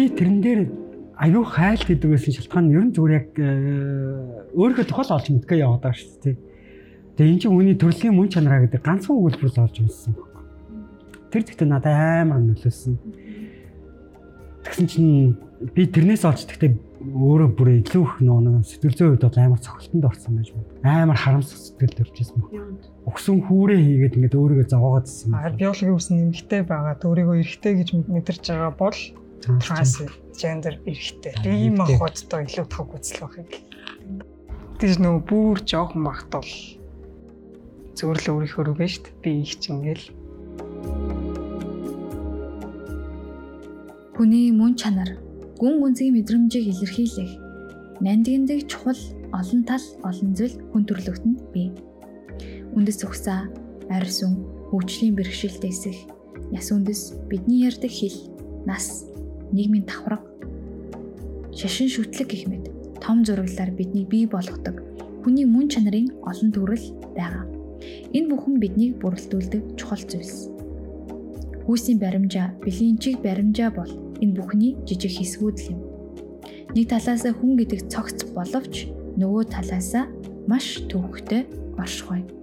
би тэрэн дээр аюу хайлт гэдэг байсан шалтгаан нь ер нь зүгээр яг өөрийнхөө тохиол олж мэдгээ яваад байгаа шүү дээ. Тэгээ эн чинь хүний төрөлхийн мөн чанараа гэдэг ганцхан өгүүлбэрс олж мэдсэн байна. Тэр зэгтээ надад амар нөлөөсөн. Тэгсэн чинь би тэрнээс олж тэгтээ өөрөө бүр илүү их нөө сэтгэл зүйн хувьд бол амар цогцолтонд орсон байж байна. Амар харамсах сэтгэл төржсэн байна. Өгсөн хүүрээ хийгээд ингээд өөрийгөө зовоогоод ирсэн. Аа биологийн үс нэмэгтэй байгаад өөрийгөө эрэгтэй гэж мэдэрч байгаа бол трансгендер эрэгтэй. Би ийм ахуйдтай илүү тав үзэл байхыг. Тэр нөө бүр жоохон багт бол зөвөрл өөрийнхөө рүү дээ. Би их ч ингээл Хүний мөн чанар гүн гүнзгий мэдрэмжийг илэрхийлэх нандиндаг чухал олон тал олон зүйл хүн төрлөختөнд бий. Үндэс ухсаа, арьс үн, хөгжлийн бэрхшээлтэй эсэх, яс үндэс, бидний ярьдаг хэл, нас, нийгмийн давхраг, шашин шүтлэг гэх мэт том зураглалаар бидний бий болгодог хүний мөн чанарын олон төрөл байгаа. Энэ бүхэн биднийг бүрэлдүүлдэг чухал зүйлс. Хүүсийн баримжаа, бэлгийн чиг баримжаа бол энэ бүхний жижиг хэсгүүд л юм. Нэг талаас хүн гэдэг цогц боловч нөгөө талаас маш төвөгтэй оршихуй.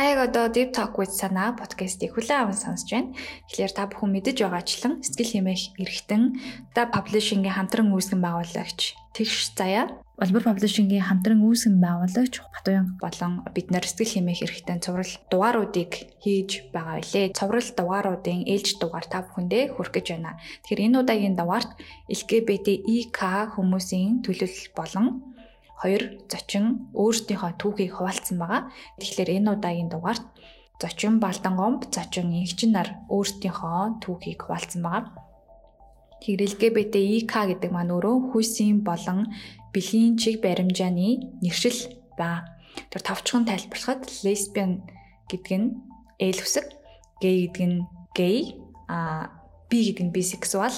Та яг одоо Deep Talk with Sana подкастыг хүлээн аван сонсож байна. Тэгэхээр та бүхэн мэдэж байгаачлан сэтгэл хэмээх эрхтэн да publishing-ийн хамтран үүсгэн байгуулагч Тэгш заяа Улбар publishing-ийн хамтран үүсгэн байгуулагч Батуян болон бид нар сэтгэл хэмээх эрхтэн цуврал дугааруудыг хийж байгаа билээ. Цуврал дугааруудын ээлж дугаар та бүхэндээ хүрэх гэж байна. Тэгэхээр энэ удаагийн дугаарт LGBTIQ хүмүүсийн төлөөлөл болон хоёр зочин өөрсдийнхөө түүхийг хуваалцсан байгаа. Тэгэхээр энэ удаагийн дугаарт зочин Балдан гомб, зочин Игчин нар өөрсдийнхөө түүхийг хуваалцсан байгаа. Тэгэхээр LGBTIK гэдэг маань өөрөө хүйсийн болон бэлгийн чиг баримжааны нэршил ба тэр товчхон тайлбарлахад лесбиан гэдэг нь L үсэг, гей гэдэг нь гей, а би гэдэг нь бисексуал,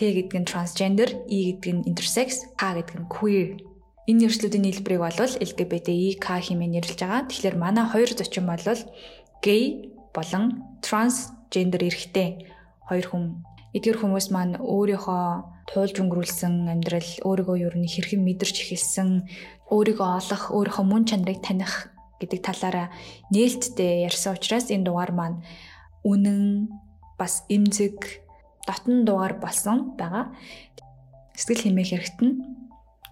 Т гэдэг нь трансгендер, И гэдэг нь интерсекс, К гэдэг нь queer Энэ нэршлүүдийн нийлбэрийг бол LGBTIQ хэмээн нэрлэж байгаа. Тэгэхээр манай хоёр зочин бол гей болон трансгендер эрхтэй хоёр хүн. Эдгээр хүмүүс маань өөрийнхөө туулж өнгөрүүлсэн амьдрал, өөрийгөө юу н хэрхэн мэдэрч эхэлсэн, өөрийгөө олох, өөрийнхөө мөн чанарыг таних гэдэг талаараа нээлттэй ярьсан учраас энэ дугаар маань үнэн бас эмзэг дотн дугаар болсон байгаа. Сэтгэл хэмээх хэрэгт нь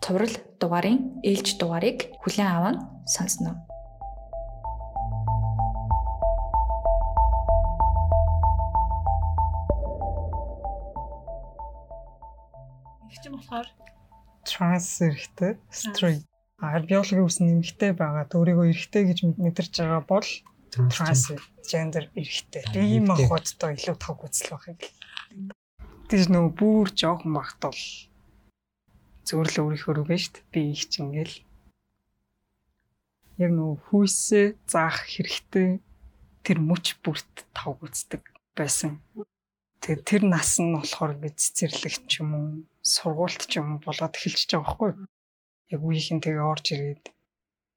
цуврал дугаарын ээлж дугаарыг хүлээн аван сонсноо. Игч болохоор? Транс эрэхтэй straight. А биологийн үс нэмэгтэй байгаа. Өөрийгөө эрэхтэй гэж мэдэрч байгаа бол транс гендер эрэхтэй. Би ийм ахуйдтай илүү тав үзэл байхыг. Тэр нөө бүр жоохон багт бол зөөрлө өөрийнхөө рүү байж шүү дээ. Би их ч ингээл яг нөө хүйсээ заах хэрэгтэй тэр мөч бүрт тав үздэг байсан. Тэгээ тэр нас нь болохоор би цэцэрлэгч ч юм уу, сургуульд ч юм болоод эхэлчихэж байгаа байхгүй юу? Яг үеийнхэн тэгээ орж ирээд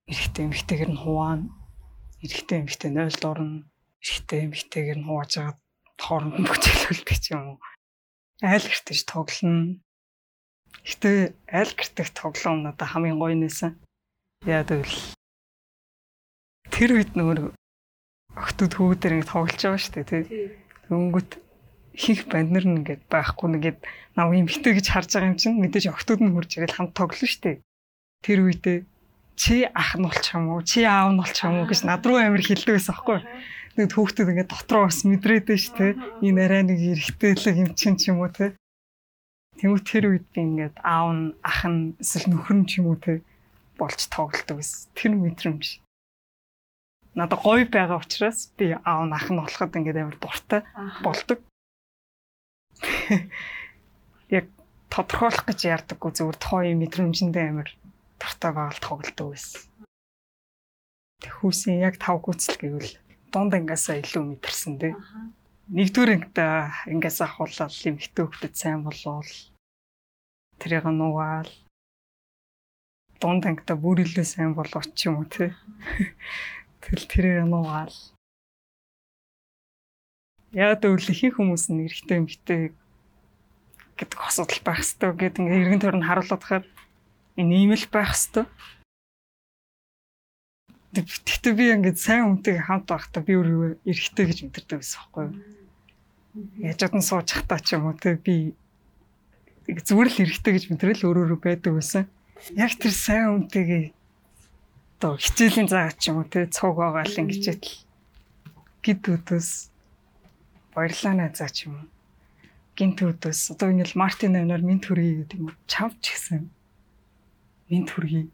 эрэгтэй эмэгтэйгэр нь хуваана. Эрэгтэй эмэгтэй 0 дорно. Эрэгтэй эмэгтэйгэр нь хувааж байгаа хооронд нь бүжиглүүлдэг ч юм уу. Айл гэртэж тоглоно. Гэтэ аль гэртэх тоглоом надад хамгийн гоё нэсэн. Яа тэгвэл тэр үед нөр охтууд хөвгүүдээр ингэ тоглож байгаа шүү дээ тий. Өнгөт хих банднер нь ингээд байхгүй нэгэд юм битэ гэж харж байгаа юм чинь мэдээж охтууд нь хурж ирэл хамт тоглоно шүү дээ. Тэр үедээ чи ах нь болчих юм уу? Чи аав нь болчих юм уу гэж над руу амир хэлдэг байсан аахгүй. Нэг хүүхдүүд ингээд дотроо бас мэдрээд байж тээ. Энэ арай нэг эргэтэйлэг юм чин ч юм уу тээ. Тэнгүү тэр үед би ингээд аав нь ах нь эсвэл нөхөр нь ч юм уу те болж тоглолдог байсан. Тэр мэдрэмж. Надад гоё байгаа учраас би аав нь ах нь болоход ингээд амар дуртай болдог. Яг тодорхойлох гэж яардаггүй зүгээр тухайн мэдрэмжэндээ амар дуртай байгаад тоглолдог байсан. Тэхүүсийн яг тав гүцэл гэвэл дунд ангасаа илүү мэдэрсэн дээ нэгдүгээр ингээс ахуулаад эмхтэй хөлтөд сайн болвол тэрийг нугаал дунд ангита бүр илүү сайн болов ч юм уу те. Тэл тэрээр нуугаал. Яг л ихэнх хүмүүс нь эрэгтэй эмэгтэй гэдэг асуудал байх хэвээр гэдэг ингээ эргэн тойрон харуулдаг хахад энэ ийм л байх хэвээр. Тэгтээ би ингээд сайн хүнтэйгээ хамт байхдаа би өөрөө эрэгтэй гэж мэдэрдэг байсан байхгүй юу? Яжад нь сууж хатаа ч юм уу? Те би зүгээр л эрэгтэй гэж мэдрэл өөрөөрөө байдаг байсан. Яг тэр сайн хүнтэйгээ одоо хичээлийн заач ч юм уу? Те цуг байгаа л ингэж л гид өдөөс баярлаа найзаа ч юм уу? Гинт өдөөс одоо ингээл Мартин амнаар минь төргий гэдэг юм чамч гисэн минь төргий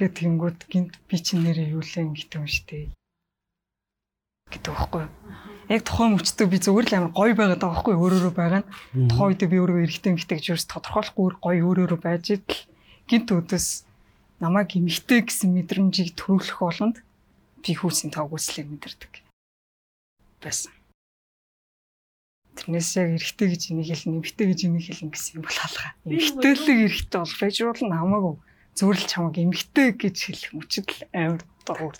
гэт тэнгууд гинт би чи нэрээ юу лээ гэдэг юм штэ гэдэг байхгүй яг тухайн мөчтөө би зүгээр л амар гоё байгаад байгаа байхгүй өөрөөрөө байгаа нь. Тухайн үед би өөрөө эргэтэй эмхтэй гэж ерөөс тодорхойлохгүй гоё өөрөөрөө байж идэл гинт өдөөс намайг эмхтэй гэсэн мэдрэмжийг төрүүлэх болгонд би хүүсийн тавгүйслийг мэдэрдэг. Байсан. Тэрнээс яг эргэтэй гэж энийг хэлнэ, эмхтэй гэж энийг хэлнэ гэсэн юм бол халгаа. Эмхтэйлэг эргэтэй бол бажруулна хамаагүй зүгээр л чамаг эмхтэй гэж хэлэх мөчд л амар дургур.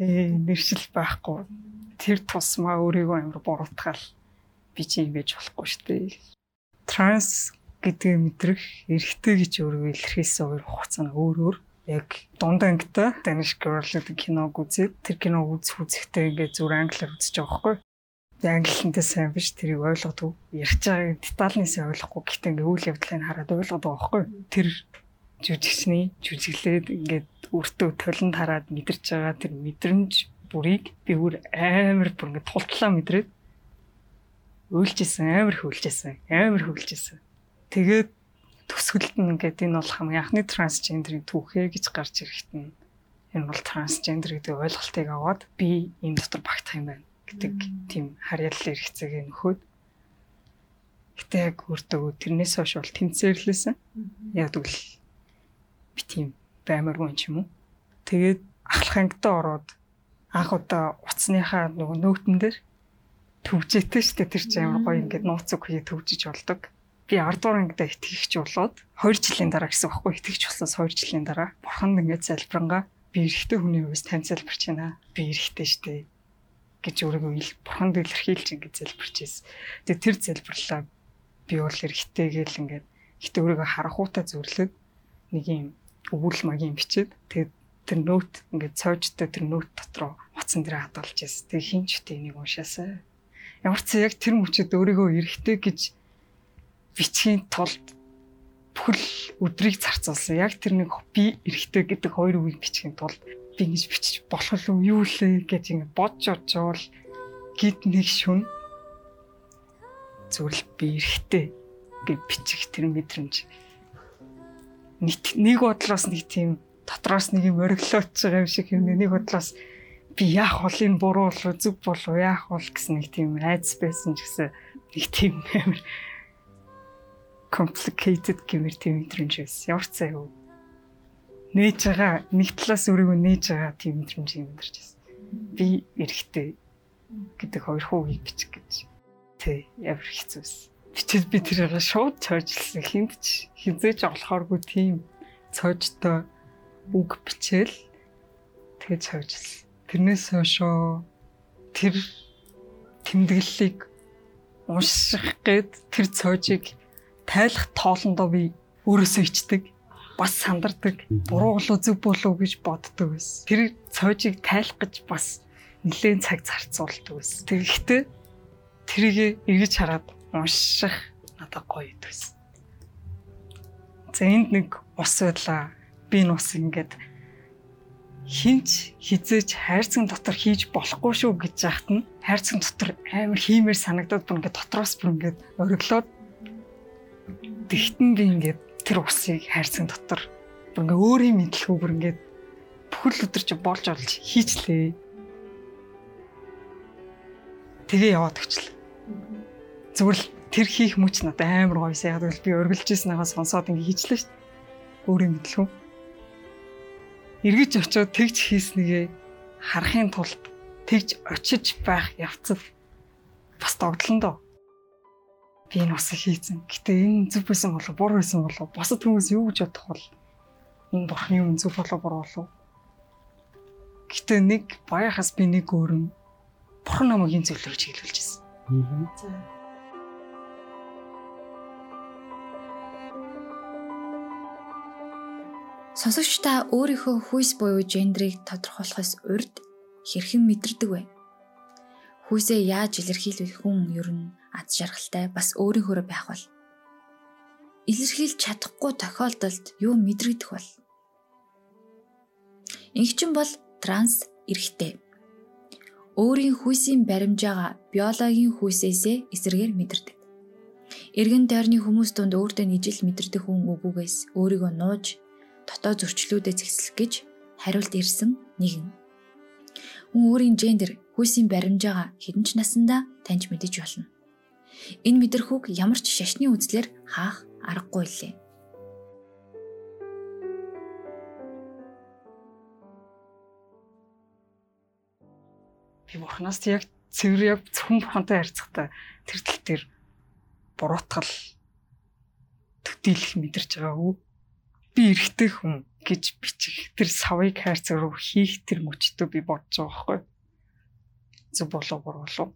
Э нэршил байхгүй. Тэр тусмаа өөрийгөө амар буруутгаал би чи байж болохгүй шүү дээ. Транс гэдгийг мэдрэх эргэтэй гэж өөрийгөө илэрхийлсэн хоёр хугацаа нь өөр өөр яг дунд ангитай Danish Girl гэдэг киног үзээд тэр киног үзэх үзэхдээ ингээд зүр англиар үзэж байгаа. Тэгээ англинтэй сайн биш тэрийг ойлгодог. Ярьж байгааг детальнээс ойлгохгүй гэхдээ ингээд үйл явдлыг хараад ойлгоод байгаа байхгүй. Тэр жүжигчний жүжиглээд ингээд өртөө толонд хараад мэдэрч байгаа тэр мэдрэмж бүрийг би бүр амар бүр ингээд тултлаа мэдрээд уйлжсэн амар хөвлөжсэн амар хөвлөжсэн Тэгээд төсгөлд нь ингээд энэ бол хамгийн анхны трансгендерийн түүхээ гэж гарч ирэхэд нь энэ бол трансгендер гэдэг ойлголтыг аваад би энэ дотор багтах юм байна гэдэг тийм харьяалал хэрэгцээг нөхөд. Гэтэ яг өөртөө тэрнээс хойш бол тэмцээрлээсэн. Яг тэгвэл би тийм баймаргүй юм ч юм уу. Тэгээд ахлах ангидаа ороод анх удаа уцсныхаа нөгөө нөөтөн дээр төвжээтэй штэ тэр чинь амар гоё ингээд нууц үг хий төвжиж болдог би 10 дугаар ангидаа итгэгч болоод 2 жилийн дараа гэсэн баггүй итгэгч болсоос 2 жилийн дараа бурханд ингээд залбирангаа би эрэгтэй хүний хувьд тань залбирч байна. Би эрэгтэй штэ гэж өөрийгөө бурханд илэрхийлж ингээд залбирч ийс. Тэгээ тэр залбирлаа би бол эрэгтэй гэл ингээд ихтэй өөрийгөө харахуутай зөвлөд нэг юм өвөл магийн бичээд тэгээд тэр нөт ингээд цоожтой тэр нөт дотроо утсан дээр хадгалж ийс. Тэгээ хинч тэ энийг уншаасаа. Ямар ч яг тэр мөчөд өөрийгөө эрэгтэй гэж бичгийн тулд бүхэл өдрийг зарцуулсан. Яг тэр нэг би эрэхтэй гэдэг хоёр үгийг бичгийн тулд би ингэж бичиж болох уу юу лээ гэж ингэ бодж очвол гид нэг шүн зүрл би эрэхтэй гэж бичих тэр мэдрэмж. Нэг нэг бодлоос нэг тийм дотроос нэг юм ориглооч байгаа юм шиг юм нэг бодлоос би яах бол энэ буруу болов зөв болов яах бол гэсэн нэг тийм айц байсан ч гэсэн нэг тийм амар complicated гэмээр тийм мэдрэмж байсан. Ямар цай юу. Нээж байгаа нэг талаас өөрийгөө нээж байгаа тийм мэдрэмж юм мэдэрч байсан. Би эрэхтэй гэдэг хоёр хуугийг бичих гэж. Тэ ямар хэцүүс. Бичээд би тэрийг шууд цойжлсан хинт ч хизээж олохооргүй тийм цойжтой үг бичээл тэгээд цойжлсан. Тэрнээс хойшоо тэр тэмдэглэлийг унших гээд тэр цоожийг тайлах тоолондоо би өөрөөсөө ичдэг бас сандардаг буруу болов зөв болов гэж боддог байсан. Тэр цоожийг тайлах гэж бас нэлээд цаг зарцуулдаг байсан. Тэгэхдээ тэрийг эргэж хараад унших надад гоё идвэсэн. За энд нэг ус байлаа. Би энэ ус ингээд хинч хизээж хайрцаг дотор хийж болохгүй шүү гэж яахт нь хайрцаг дотор амар хиймээр санагдаад бүр ингээд дотроос бүр ингээд ориглоод Тэгтэн би ингээд тэр усыг хайрцаг дотор ингээ өөрийн мэдлэхүү бүр ингээд бүхэл өдөр чи болж олж хийчлээ. Тэгээ яваад өчлөө. Зүгээр л тэр хийх мөч надад амар гоёс. Яг л би өргөлж ирсэн байгаа сонсоод ингээ хийчлээ шүү дээ. Өөрийн мэдлэхүү. Эргэж очиод тэгж хийснэгээ харахын тулд тэгж очиж байх явцад бас догдлон доо би энэ усыг хийцэн. Гэтэ энэ зөв байсан болов буруу байсан болов босод хүмүүс юу гэж бодох бол энэ бурхны юм зөв болов буруу болов. Гэтэ нэг баяхаас би нэг өөрн бурхан намайг энэ зөвлөө гэж хэлүүлж ирсэн. Аа. Сонсогч та өөрийнхөө хүйс буюу гендрийг тодорхойлохоос урьд хэрхэн мэдэрдэг вэ? Хүйсээ яаж илэрхийлэх хүн ер нь аз жаргалтай бас өөрийнхөө байх бол илэрхийлж чадахгүй тохиолдолд юу мэдрэгдэх бол Ингчин бол транс эрэгтэй. Өөрийн хүйсийн баримжаага биологийн хүйсээсээ эсрэгээр мэдэрдэг. Эргэн тойрны хүмүүс дунд өөртөө ижил мэдэрдэг хүн үгүйгээс өөрийгөө нууж дотоод зөрчлүүдэд зэгслэх гэж хариулт ирсэн нэгэн. Хүн өөрийн гендер хүйсийн баримжаага хэдэн ч насандаа таньж мэдэж болно. Энэ мэдрэхүүг ямар ч шашны үзлэр хаах аргагүй лээ. Би бурхнаас яг цэвэр яг зөвхөн бурхантай харьцахтаа тэр тал дээр буруутгал төдийлөх мэдэрч байгаа үү? Би эргэтэй хүн гэж бичих тэр савыг хайрцаг руу хийх тэр мөчтөө би бодож байгаа байхгүй. Зөв болов буруу болов.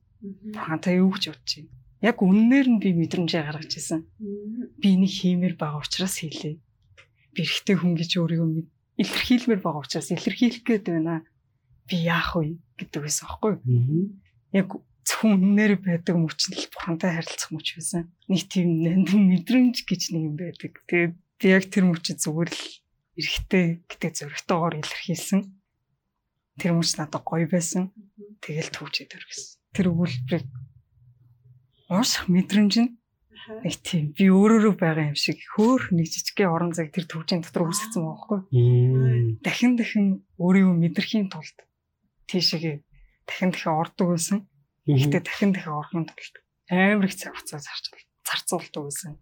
Бурхантай юу гэж бодож байна? Яг үннээр нь би мэдрэмжээ гаргаж ирсэн. Би энийг хиймээр байгаа учраас хийлээ. Би эргэтэй хүн гэж өөрийгөө илэрхийлмээр байгаа учраас илэрхийлэх гээд байна. Би яах вэ гэдэг байсан байхгүй. Яг зөвхөн үннээр байдаг мөчнөл бурхантай харилцах мөч байсан. Нэг тийм нандин мэдрэмж гэж нэг юм байдаг. Тэгээд би яг тэр мөчөд зүгээр л эрэхтэй гэдэг зөрөгтэйгээр илэрхийлсэн. Тэр мөч надад гоё байсан. Тэгэл түүчээд өргөсөн. Тэр өгүүлбэрийг уушх мэдрэмж нь нэг тийм би өөрөөрөө байгаа юм шиг хөөх нэг жижигхэн орон зайг тэр төвчийн дотор үүсгэсэн байгаа байхгүй. Дахин дахин өөрийгөө мэдрэхийн тулд тийшээ дахин дахин ордог байсан. Гэхдээ дахин дахин орохын тулд амар их цаг хугацаа зарч зарцуулдаг байсан.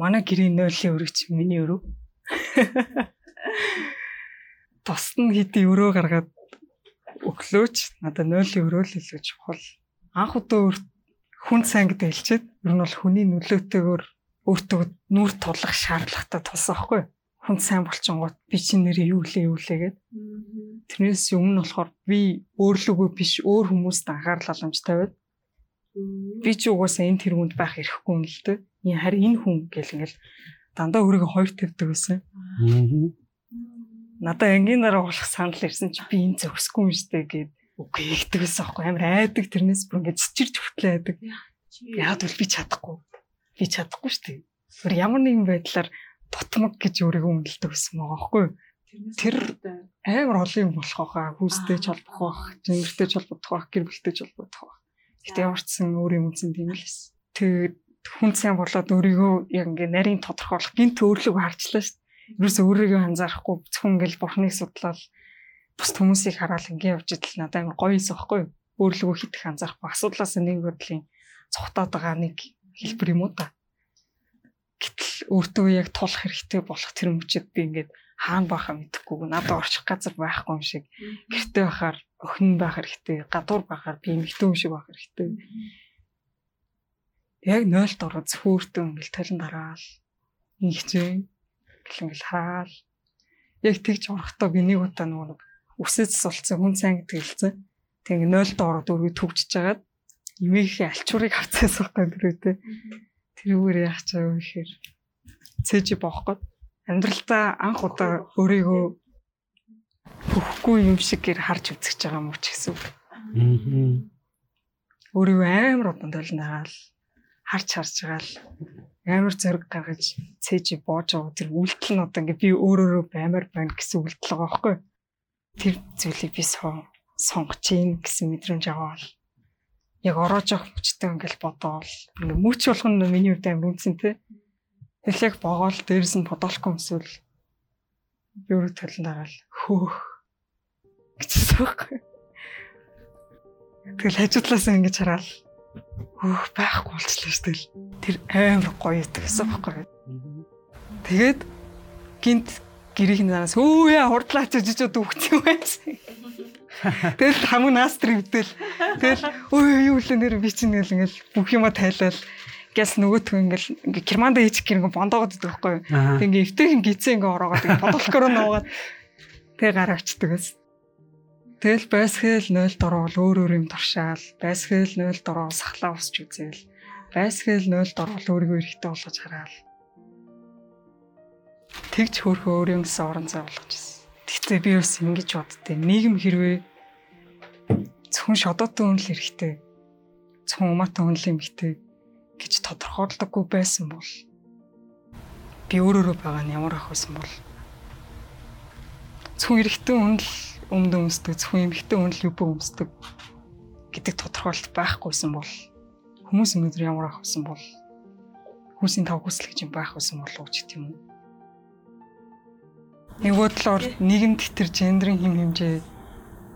Манай гэрийн нойлын өргөч миний өрөө. Тусад нь хэдий өрөө гаргаад өглөөч надад нойлын өрөө л илүү чухал. Анх удаа хүн сайн гэдэг хэлчихэд ер нь бол хүний нөлөөтэйгээр өөртөө нүур тулах шаардлагатай тулсан байхгүй хүн сайн болчингууд би чинь нэрээ юу лээ юу лээ гэд. Тэрнээс өмнө болохоор би өөрлөгөө биш өөр хүмүүст анхаарал халамж тавиад би ч угаасаа энэ тэргуунд байх эрхгүй юм л дээ. Энэ харин энэ хүн гэл ингээл дандаа өөрийгөө хоёр тавьдаг байсан. Надаа ангийн дараа болох санал ирсэн чи би энэ зөвсгүй юм штэ гэд үгүй ихдэг байсан аахгүй амар айдаг тэрнээс бүр ингээд цэцэрч хүртлээ айдаг. Яад бол би чадахгүй. Би чадахгүй штэ. Бүр ямар нэгэн байдлаар тутмаг гэж өөрийгөө үнэлдэг байсан байгаа байхгүй юу? Тэр амар олон юм болох байхаа хүүстэй ч холбох байх, жимэртэй ч холбогдох байх, гэр бүлтэй ч холбогдох байх. Гэтэ ямар ч сан өөрийн үнсэн тийм л байсан. Тэгээд хүн сайн болоод өөрийгөө яг ингээ нарийн тодорхойлох гинт өөрлөг харчлаа шүү. Юусе өөрийгөө анзаарахгүй зөвхөн ингээл бурхныг судлаад бус хүмүүсийг хараад ингээ явж идэл надад амар гоё юмсан байхгүй юу? Өөрлөгөө хит их анзаарахгүй асуудлаас нэг бодлын цухтаад байгаа нэг хэлбэр юм уу та. Гэтэл өөртөө яг тулах хэрэгтэй болох тэр мөчөд би ингээд хаана байхаа мэдэхгүй надад орчих газар байхгүй юм шиг. Гэртээ байхаар өхөн байх хэрэгтэй гадуур байхаар би эмэгтэй юм шиг байх хэрэгтэй. Яг 0-т ороо зөвхөөртөө ингээл талан дараал ингэжээ гэл ингээл хаал яг тэгж орохдоо би нэг удаа нөгөө үсэц сулцсан хүн сайн гэдэг хэлсэн. Тэг 0-т ороод өргөд төгжиж жагаад эмээхийн алчуурыг авцаас байхгүй дөрөвтэй тэрүүгээр яах чаа вэ гэхээр. Цээж боохгүй амьдралдаа анх удаа өөрийгөө хөхгүй юм шиг гэр харж үзэж байгаа юм уу ч гэсэн. Аа. Өөрийгөө амар удаан толнагаал харж харж байгаа л амар зориг гаргаж цээж боож байгаа тэр үйлдэл нь одоо ингээ би өөрөөрөө баймаар байна гэсэн үйлдэл байгаа байхгүй. Тэр зүйлийг би сонгож ийн гэсэн мэдрэмж аваад яг ороож явах хүчтэй ингээл бодоол ингээ мөч болох нь миний хувьд амар үнсэн те эхлэх богоол дээрс нь өмсвөл би өөрөө талан дараал хөөх гэсэн байхгүй тэгэл хажуудлаас ингэж хараад хөөх байхгүй болчихлоо шүү дээ тэр амар гоё гэсэн байхгүй тэгээд гинт гэрийн нараас өө яа хурдлаач жижиг дүүхт юм байсан Тэгэл хамгийн наастр өвдөл. Тэгэл өө юу л нэр би чинь ингээл бүх юма тайлал Гэс нөгөөтгөө ингээл ингээ керманда хийчих гэр ингээ бондоогод идэх байхгүй юу. Тэг ингээ эвтэйхэн гизээ ингээ ороогоод ингээ бодлохоор нуугаад тэг гараа авчдаг гэсэн. Тэгэл байсгээл 0 дороо өөр өөр юм туршаал, байсгээл 0 дороо сахлаа усч үзээл, байсгээл 0 дороо өөрийгөө эрэхтэй болгож хараал. Тэгж хөөрхөө өөрийн гэсэн орон зай болгож ирсэн. Тэгтээ би бас ингэж боддтой. Нийгэм хэрвээ зөвхөн шодоотой хүн л эрэхтэй, зөвхөн умаатай хүн л эмхтэй гэж тодорхойлдоггүй байсан бол би өөрөөрөө байгаа нь ямар ах байсан бол зөвхөн эрэхтэй хүн л өмд өмсдөг, зөвхөн эмхтэй хүн л юб өмсдөг гэдэг тодорхойлт байхгүйсэн бол хүмүүс өнөөдөр ямар ах байсан бол хүмүүсийн тав хүсэл гэж юм байх байсан болов уу гэх юм уу. Нөгөө талаар нийгэмд тэр гендрийн хэм хэмжээ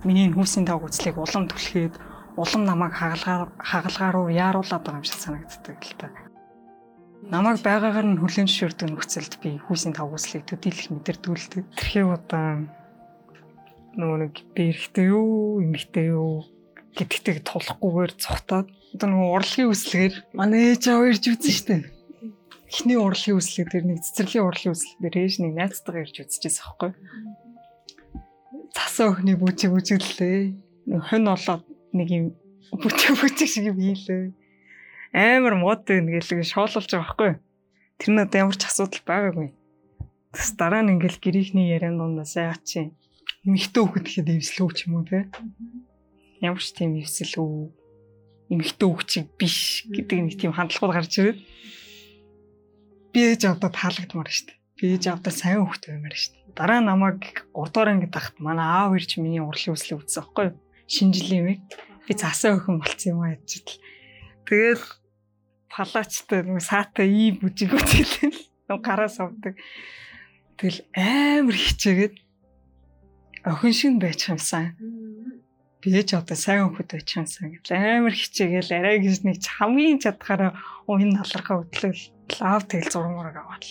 миний хүмүүсийн тав хүслийг улам түлхээд улам намайг хагалгаар хагалгаар руу яаруулад байгаа юм шиг санагддаг л та. Намайг байгаагаар нь хүлэн зөвшөөрдөг нөхцөлд би хүүсийн тав хүслийг төдийлөх мэдэрдүүлдэг. Тэрхээ удаа нөгөө нэг би эрэхтэй юу, эмэгтэй юу гэдэгтэйг тулахгүйгээр цухтаад одоо нөгөө урлагийн үслэгээр манай ээж аваа ирж үзсэн штэ. Эхний урлагийн үслэг дээр нэг цэцэрлэгийн урлагийн үслэг дээр ээж нэг найзтайгаа ирж үзчихсэн аахгүй. Цасан өхний бүжиг бүжиглээ. Хонь олоод нэг юм бүжиг бүжиг шиг юм хийлээ. Амар мод ингээл шоололж байгаа байхгүй. Тэр нь одоо ямар ч асуудал байгаагүй. Тэс дараа нь ингээл гэрийнхний яриан дундаас яагаад чи эмэгтэй хөхөд ихэд эвслүү ч юм уу те. Ямар ч тийм эвсэл үү эмэгтэй хөгчиг биш гэдэг нэг тийм хандлагууд гарч ирээд би ээж авдаа таалагдмаар штэ. Би ээж авдаа сайн хөхт баймаар штэ. Дараа намайг 3 дугаар ангид тахт манай аав ирж миний урлагийн үслийг үзсэн байхгүй юу? Шинэ жилийн үед би засаа өхөн болцсон юм аа гэж л. Тэгээд палачтай нэг саатай ий бүжиг үзэлээ. Нэг гараа савдаг. Тэгэл амар хичээгээд охин шиг байж хамсан. Би ээж одоо сайн хөхөд байж хамсан гэж амар хичээгээл арай гэж нэг хамгийн чадхаараа уян налархаа хөтлөл лав тэгэл зурмаар аваад.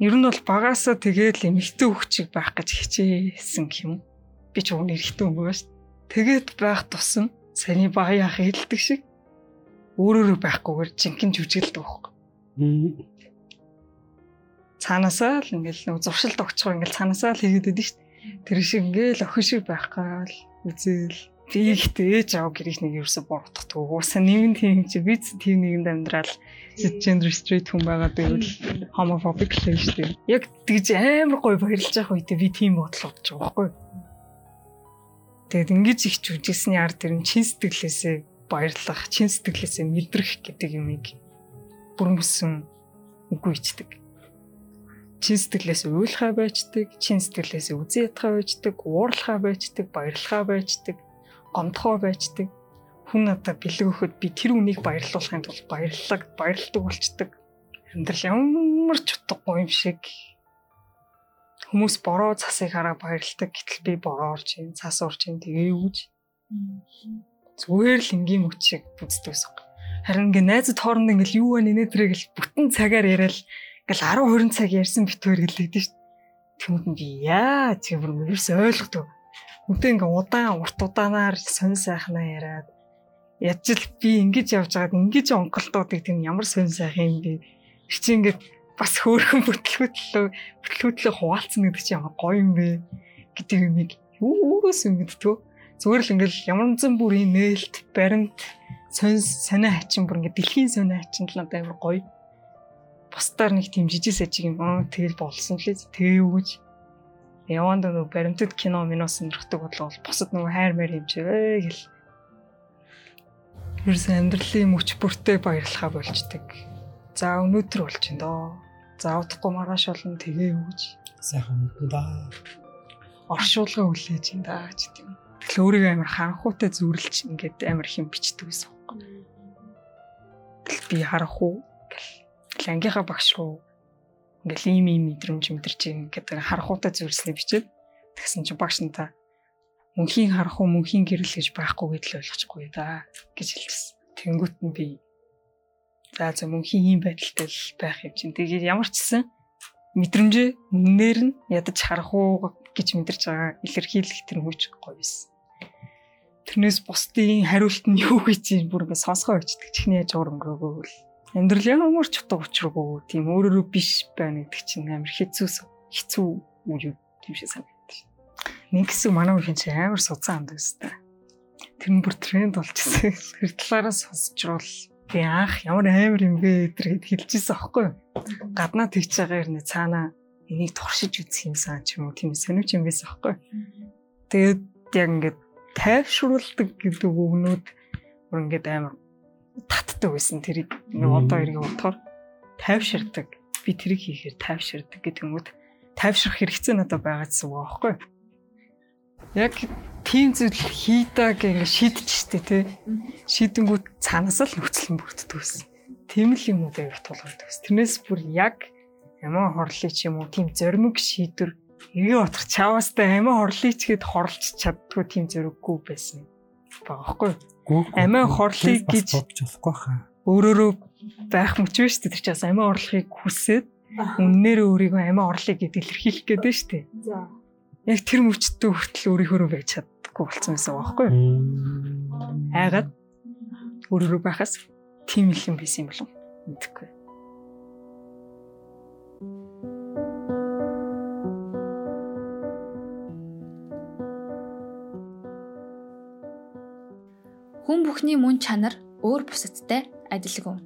Ер нь бол багаасаа тэгэл эмэгтэй хөвчиг байх гэж хичээсэн юм. Би ч өгнө юм байна шүү. Тэгээд байх тусам саяны баяа хэлдэг шиг өөрөөрөө байхгүйгээр жинхэнэ жүжиглдэг байхгүй. Цаанаасаа л ингээл нэг зуршилд огцгоо ингээл цаанаасаа л хийгээд байдаг шүү дээ. Тэр шиг ингээл охин шиг байх гал үзэл би ихтэй ээж аав гэрийг нэг ерөөсө буруудах уусаа нэгэн тийм чи би тийм нэгэнд амьдрал gender straight хүн байгаа байвал homophobic л шүү дээ. Яг тэгж амар гоё баярлж байгаа үедээ би тийм бодол бодож байгаа байхгүй. Тэгээд ингэж их жүжигсний ард тэр нь чин сэтгэлээсээ баярлах, чин сэтгэлээсээ мэдрэх гэдэг юмыг бүрмөсөн үгүй ичдэг. Чин сэтгэлээс уйлахаа байждаг, чин сэтгэлээс үзэн ятхаа байждаг, уурлахаа байждаг, баярлахаа байждаг, гомдохоо байждаг. Хүн надад бэлэг өгөхөд би тэр үнийг баярлуулахын тулд баярлаг, баярлдаг болчдөг. Амьдрал ямар ч утгагүй юм шиг хүмүүс бороо цасыг хараа баярлдаг гэтэл би бороо орж ийн цас орж ийн тэгээ үүж зүгээр л энгийн мөчийг үздэг гэсэн. Харин ингээ найзад хооронд ингээл юу вэ нэ тэрэг л бүтэн цагаар яриад ингээл 10 20 цаг ярьсан битүүр гэлээдэж шв. Тэнд нь би яа чи бүр ерөөс ойлгохгүй. Үнтэй ингээ удаан урт удаанаар сонь сайхнаа яриад яаж л би ингэж явж байгаад ингэж онголтуудыг тийм ямар сонь сайхан юм бэ? Чи ингээд бас хөөрхөн бүтлгүүтлөө бүтлгүүтлөө хуваалцсан гэдэг чинь ямар гоё юм бэ? гэдэг юмыг юугаас ингэдэггүй зүгээр л ингээл ямар нэгэн бүрийн нээлт баримт сонь сонио хачин бүр ингээд дэлхийн сонио хачин л надад амар гоё. Бусдаар нэг тийм жижиг сажиг юм аа тэгэл болсон лээ тэгээ юу гэж? Яванд нөгөө баримтад кино мино сонирхдаг бодлоо босод нөгөө хайр маяр юм чивэ гэл. Ерөөс амьдралын мөч бүртээ баярлахаа болждаг за өнөөдөр болж байна доо За удахгүй маргааш болно тэгээ өгч. Сайхан мэдэн да. Оршуулга хүлээж ин да гэж тийм. Тэгэхээр өөрийгөө амар харанхуутай зүрлж ингээд амар хэм бичдэг гэсэн юм. Тэгэл би харах уу гэл ангийнхаа багш руу ингээл ийм ийм мэдрэмж мэдэрч ингээд харахуутай зүрлснээ бичээд тэгсэн чинь багш нь та мөнхийн харах уу мөнхийн гэрэл гэж байхгүй гэдэл ойлгочихгүй да гэж хэлсэн. Тэнгүүт нь би За за мөнхийн ийм байдалтай л байх юм чинь. Тэгээд ямар ч гэсэн мэдрэмжээ үнээр нь ядаж харах уу гэж мэдэрч байгаа илэрхийлэх тэр хүч гоё байсан. Тэрнээс бусдын хариулт нь юу гэж бүр ингэ сонсгоо өчтдөг чихний яаж уур өнгөрөөгөө л амьдрал ямар ч утга учиргүй тийм өөрөөрөө биш байна гэдэг чинь амар хэцүү хэцүү үе юм шиг санагдаж байна. Нэг хэсэг манай үеийн чинь амар суцсан амд өстэй. Тэр нь бүр тренд болчихсон. Тэр талаараа сонсчрол би анх ямар амар юм бэ гэдэр хэлчихсэн аахгүй юу. Гаднаа тэгж байгаа юм цаанаа энийг туршиж үзэх юмсан ч юм уу тийм сонирч юм байсан аахгүй юу. Тэгээд яг ингээд тайвшруулдаг гэдэг үгнүүд бүр ингээд амар татдаг байсан тэрийг одоо иргэн бодохоор тайвширдаг би тэрийг хийхээр тайвширдаг гэдэг юм уу тайвшрах хэрэгцээ надад байгаа гэсэн үг аахгүй юу. Яг тийм зүйл хийдэг ингэ шийдчихтэй тий. Шийдэнгүүт цаанаас л нөхцөл гэсэн. Тийм л юм уу даа тулгардаг гэсэн. Тэрнээс бүр яг ямаа хорлыг ч юм уу тийм зоримог шийдвэр эргээ утгах чаваастай амиа хорлыг ч гээд хорлж чаддгүй тийм зориггүй байсан. Багахгүй. Амиа хорлыг гэж болохгүй хаа. Өөрөөрөө байх мөч вэ шүү дээ. Тэр чинь амиа орлохыг хүсээд үннээр өөрийгөө амиа орлыг гэдээ илэрхийлэх гээд байна шүү дээ. За. Яг тэр мөчтөө хүртэл өөрийнхөө байж чаддаггүй болсон байсан байхгүй юу? Айгаад өөрөөрөө байхаас тийм их юм байсан юм болов мэдэхгүй. Хүн бүхний мөн чанар өөр бусадтай адилгүй.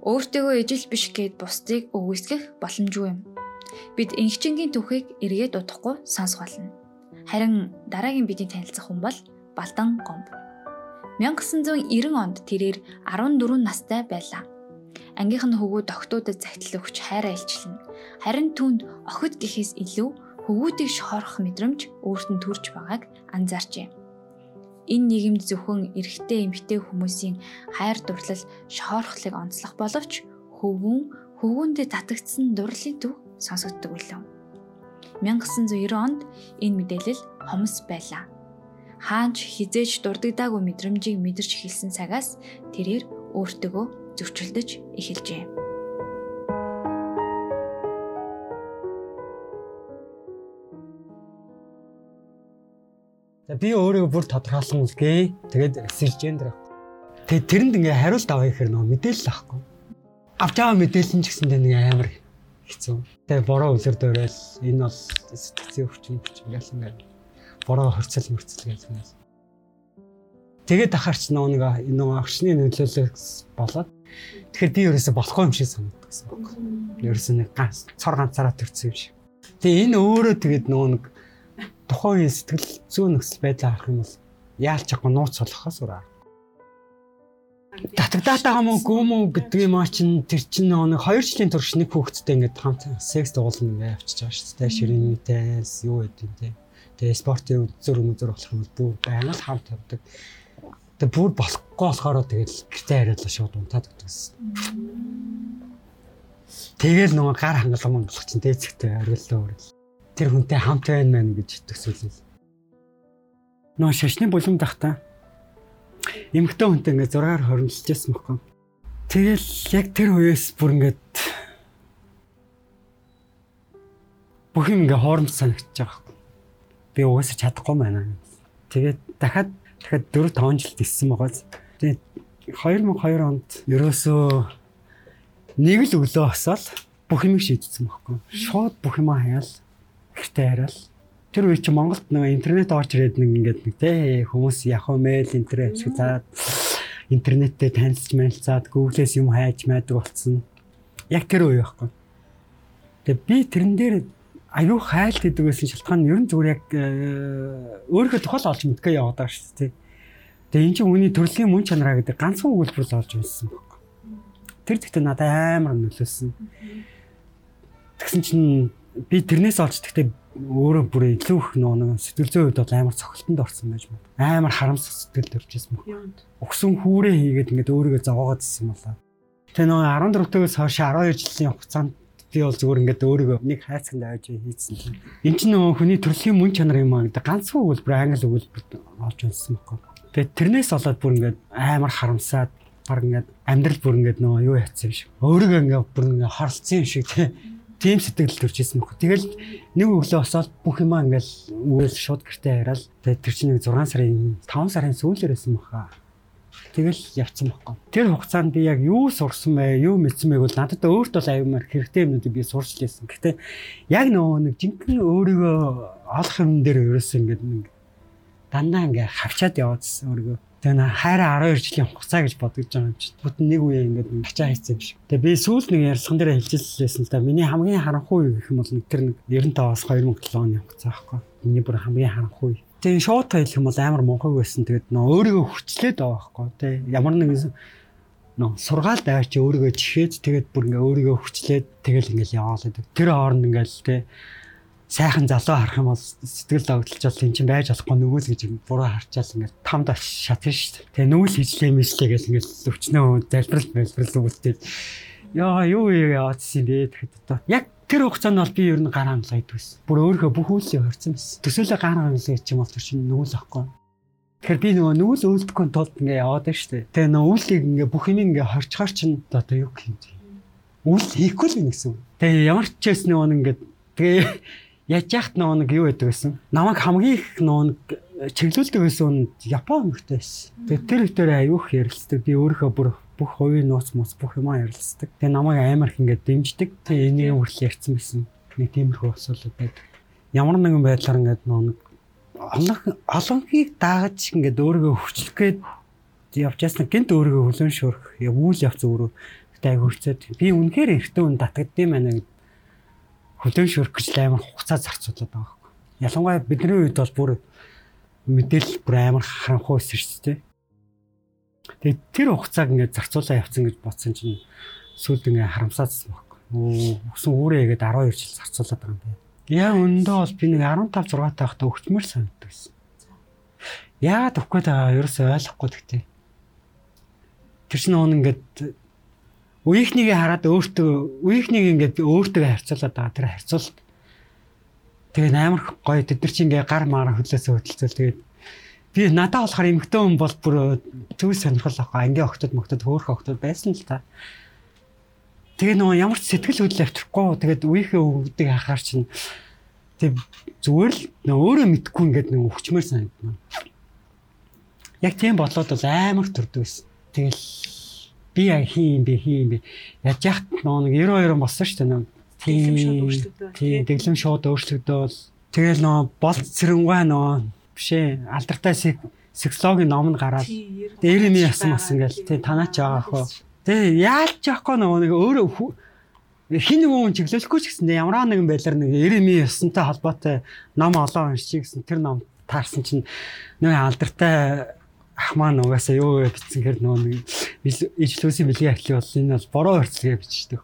Өөртөөгөө ижил биш гэд бусдыг өгөөсгөх боломжгүй юм. Бид инхчингийн түүхийг эргээд удахгүй сонсох болно. Харин дараагийн бидний танилцах хүн бол Балдан Гомб. 1990 онд тэрээр 14 настай байлаа. Ангийнх нь хөвгүүд октоудад загтал өгч хайраа илчлэн. Харин түүнд охид гэхээс илүү хөвгүүдийг шохорох мэдрэмж өөрт нь төрж байгааг анзаарчээ. Энэ нийгэмд зөвхөн эрэгтэй эмэгтэй хүмүүсийн хайр дурлал шоорхлыг онцлох боловч хөвгүүн хөвгүүндээ татагдсан дурлалын төв сонсогддог үлээ. 1990 онд энэ мэдээлэл хомс байлаа. Хаанч хизээж дурддаггүй мэдрэмжийг мэдэрч эхэлсэн цагаас тэрээр өөртөөгөө зөрчилдөж эхэлжээ. За би өөрийгөө бүр тодорхойлсон үлгээ. Тэгээд сэлжендэр авах. Тэгээд тэрэнд ингээ хариулт авах гэхээр нөө мэдээлэл авахгүй. Авч аваа мэдээлсэн ч гэсэн нэг амар хэцүү. Тэгээд бороо үлэр дөрөөл энэ бол сэтгцийн өвчин өвчин гэсэн ингээ бороо хорцол мөрцөл гэсэн юм. Тэгээд ахаарч нөө нэг нөө агшны нөлөөлөл болоод тэгэхээр би ерөөсө болохгүй юм шиг санагддаг гэсэн үг. Ерөөсө нэг ганц цор ганцаараа төрсөн юм шиг. Тэгээ энэ өөрөө тэгээд нөө нэг тухайн үеийн сэтгэл зүйн нөхцөл байдлаа харах юм бол яалч чадахгүй нууц болохоос өөр. Татагдаад байгаа мó гүм үү гэдэг юм аа чин тэр чин нэг 2 жилийн турш нэг хүүхэдтэй ингээд хамт секс дуулна ингээд авчиж байгаа шүү дээ. Ширинэтэйс юу гэдэг те. Тэгээ спортын үзүр өмзөр болох юм бүр байнга л хамт явдаг. Тэгээ бүр болохгүй болохоор тэгэл гэртээ хариулаа шууд унтаад өгдөгсөн. Тэгэл нөгөө гар хангалуун монголч чинь дээцэгтэй хариуллаа өөрөө тэр хүнтэй хамт байна мэн гэж төсөөлөл. Нөө шашны булан дахта эмэгтэй хүнтэй ингээ зургаар хоригдчихсан байхгүй. Тэгэл яг тэр үеэс бүр ингээд бүх юм ингээ хоормч санагдаж байгаа байхгүй. Би угаасаа чадахгүй байна. Тэгээд дахиад дахиад 4 5 жил тиссэн байгаа. Тэгээд 2002 онд ерөөсөө нэг л өглөө хасаал бүх юм шийдсэн байхгүй. Шууд бүх юм хаяал гэртээ хараал. Тэр үе чи Монголд нэг интернет орж ирээд нэг ингээд нэг тий хүмүүс яг мэйл интернет шиг заад интернеттэй танилцж мэлцаад Google-с юм хайж майдаг болсон. Яг тэр үе байхгүй. Тэгээ би тэрэн дээр аюу хайлт гэдэг байсан шалтгаан нь ер нь зүгээр яг э, өөрийнхөө тухайл олж мэдгээ яваад байгаа шүү дээ. Тэгээ эн чинь үний төрлийн мөн чанараа гэдэг ганцхан өгүүлбэрс олж мэдсэн байхгүй. Тэр зэгтээ надад амар нөлөөсөн. Тэгсэн чинь би тэрнээс олж тэгтээ өөрөө бүр илүү их нөө сэтгэл зүйн үед бол амар цогцолтонд орсон байж байна. Амар харамсах сэтгэл төржсэн мөн. Өгсөн хүүрээ хийгээд ингээд өөрийгөө зовоогоод ирсэн болоо. Тэгээ нөө 14-өөс хойш 12 жилийн хугацаанд би бол зүгээр ингээд өөрийгөө нэг хайцганд авч хийсэн юм. Энд чинь нөө хүний төрлийн мөн чанар юм аа гэдэг ганцхан өгүүлбэр англи өгүүлбэр олж унсан байхгүй. Тэгээ тэрнээс болоод бүр ингээд амар харамсаад баг ингээд амьдрал бүр ингээд нөө юу яцсан юм шиг. Өөрийгөө ингээд бүр ингээд хорлцсон юм шиг тий тийм сэтгэл төрж исэн мөх. Тэгэл нэг өглөө босоод бүх юмаа ингээл үйл шууд гэртээ. Тэгээ тэр чинь 6 сарын 5 сарын сүүлээр байсан баха. Тэгэл явцсан байхгүй. Тэр хугацаанд би яг юу сурсан бэ, юу мэдсэн байг бол надад өөрт бол аюумаар хэрэгтэй юмнуудыг би сурч лээсэн. Гэтэ яг нөгөө нэг жинхэнэ өөрийгөө олох юм дээр ерөөс ингээд нэг дандаа ингээд хавчаад яваадсэн өөрийгөө. Тэгээ хайраа 12 жилийн хугацаа гэж бодож байгаа юм чи. Бүтэн нэг үе ингээд ачаа хийсэн юм шиг. Тэгээ би сүүл нэг ярьсан дээр хэлжэлсэн л да. Миний хамгийн харанхуй гэх юм бол тэр нэг 95-аас 2007 оны хугацаа байхгүй. Миний бүр хамгийн харанхуй Тэгээ шууд хэлэх юм бол амар мунхаг байсан. Тэгээд нөө өөрийгөө хүчлээд байгаа байхгүй тий. Ямар нэгэн нөө сургаалд аваач өөрийгөө чихээд тэгээд бүр ингээ өөрийгөө хүчлээд тэгэл ингээл яваалаа. Тэр хооронд ингээл тий сайхан залуу харах юм бол сэтгэл догтлж бол эн чинь байж болохгүй нүгэл гэж буруу харчаал ингээд тамд шатна шүү дээ. Тэгээ нүгэл хийжлээ мэжлээ гэж ингээд өвчнөө залбирал залбирал үүдтэй. Яа юу яаадсан бэ тэгэхэд одоо яг Тэр хугацаанд бол би ер нь гар хангалаа идвэс. Бүр өөрийнхөө бүх үйлсээ хорцсон байсан. Төсөөлөө гар хангалаа гэж юм бол тэр чинь нүгэл ахгүй. Тэгэхээр би нөгөө нүгэл үүлдэхгүй тулд ингээ яваад байна шүү дээ. Тэгээ нөгөө үүлийг ингээ бүх юм ингээ хорчхоор чинь одоо юу гэх юм? Үйл хийхгүй л гэсэн. Тэгээ ямар ч чээс нөгөө ингээ тэгээ яаж яхад нөгөө нэг юу байдаг гэсэн. Намайг хамгийн их нөгөө чиглүүлдэг байсан Япон хүмүүстэй байсан. Тэгээ тэр ихтэй аюух ярилцдаг. Би өөрийнхөө бүр бүх хувийн нууц мууц бүх юмаа ярилцдаг. Тэгээ намайг амар их ингээд дэмждэг. Тэгээ энийг хүртэл ярьсан байсан. Нэг тиймэрхүү асуудал байдаг. Ямар нэгэн байдлаар ингээд нэг олон олонхийг даагаж ингээд өөрийгөө хүчлэх гээд ясна гинт өөрийгөө хүлэн шуурах үйл явц өөрөө гэдэг айгуурцээд би үнэхээр эртөө үн татгадсан байна гэд хүлэн шуурах гэж амар хугацаа зарцуулаад байгаа байхгүй. Ялангуяа бидний үед бол бүр мэдээлэл бүр амар харанхуй өссөн шүү дээ. Тэгээд тэр хугацааг ингээд зарцуулаа явцсан гэж бодсон чинь сүүлд ингээд харамсаадсан байхгүй. Өө өсөн үүрээ игээд 12 жил зарцуулаад байгаа юм байна. Яг өндөө бол би нэг 15 6 таахта өгчмөр санагддаг байсан. Яагаад өгөхгүй байгаа ерөөсөй ойлгохгүй тэгтээ. Тэр чинь уун ингээд үеийнхнийг хараад өөртөө үеийнхнийг ингээд өөртөө харьцуулаад байгаа тэр харьцуулт. Тэгээ амар гоё тэд нар чинь ингээ гар маар хөлөөсөө хөдөлцөл тэгээд би надад болохоор эмгтэн хүн бол бүр төв сонирхол авах ангийн охтод мөхтөд хөөх охтод байсан л та. Тэгээ нөгөө ямар ч сэтгэл хөдлөл авчрахгүй тэгээд үеийнхээ өвгдөг хахаар чинь тэг зүгээр л нөгөө өөрөө мэдгүй ингээд нөгөө өвчмөр санагдана. Яг тийм бодлоод бол амар төрдөг байсан. Тэгэл би яа хийм бэ хийм бэ? Яаж яхад нөгөө нэг 92 болсон шүү дээ нөгөө тийм дэглэм шууд өөрчлөгдөөл тэгэл нөгөө болт цэрэнгаа нөгөө бишээ алдартай сексологийн ном нь гараад дээрний ясан бас ингээл тий танаа ч байгаа хөө. Тий яалч яахгүй нөгөө нэг өөрөө хин нэг хүн чиглүүлэхгүй ч гэсэн ямар нэгэн байдлаар нэг эреми ясантай холбоотой ном олоо уншчих гэсэн тэр ном таарсан чинь нэг алдартай ахмаа нугасаа юу бичсэн хэр нөгөө нэг ижлүүсийн бэлгийн ахлын бол энэ бол бороо хөрцлөгээ бичдэг.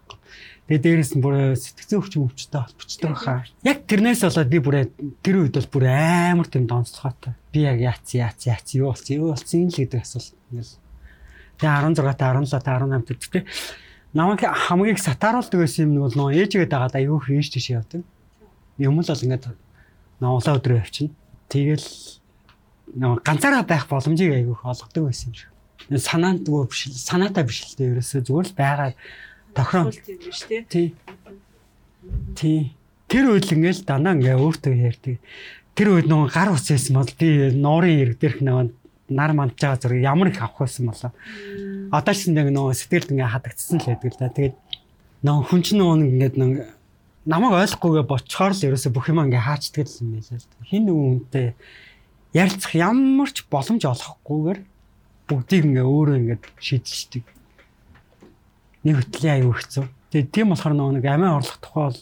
Тэгээ дээрэс нь бүр сэтгцэн өвчин өвчтэй холбогддог хаа. Яг тэрнээс болоод би бүр тэр үед бол бүр амар тийм донцохоотой. Би яг яац яац яац юу болсон юу болсон л гэдэг асуулт. Тэгээ 16 та 17 та 18 тэгтээ намайг хамгийн сатааруулдаг байсан юм нь бол нөө ээжгээд дагаад аюу хийж тийш явдаг. Юм л бол ингээд ноолоо өдрөө явчихна. Тэгэл нөө ганцаараа байх боломжийг аюух олгодог байсан юм шиг. Санаанд биш санаатай биш л дээ ерөөсөө зүгээр л байгаад тохироо тий. Тий. Тэр үед л ингээл дандаа ингээ өөртөө ярьдаг. Тэр үед нөгөө гар ус байсан бол би нуурын ирэг дээрх нөгөө нар мандж байгаа зэрэг ямар их авах байсан болоо. Одоо ч нэг нөгөө сэтгэлд ингээ хадагдсан л байдаг л да. Тэгээд нөгөө хүн чинь нөгөө ингээд нэг намайг ойлгохгүйгээ бочхоор л ерөөсө бүх юм ингээ хаачдаг юм байлаа л да. Хин нөгөө хүнтэй ярилцах ямар ч боломж олохгүйгээр бүгдийг ингээ өөрөө ингээ шийдэлцдэг нэг хөтлийн аюу хэцүү. Тэгээ тийм болохоор нөгөө нэг амиа орлох тухай бол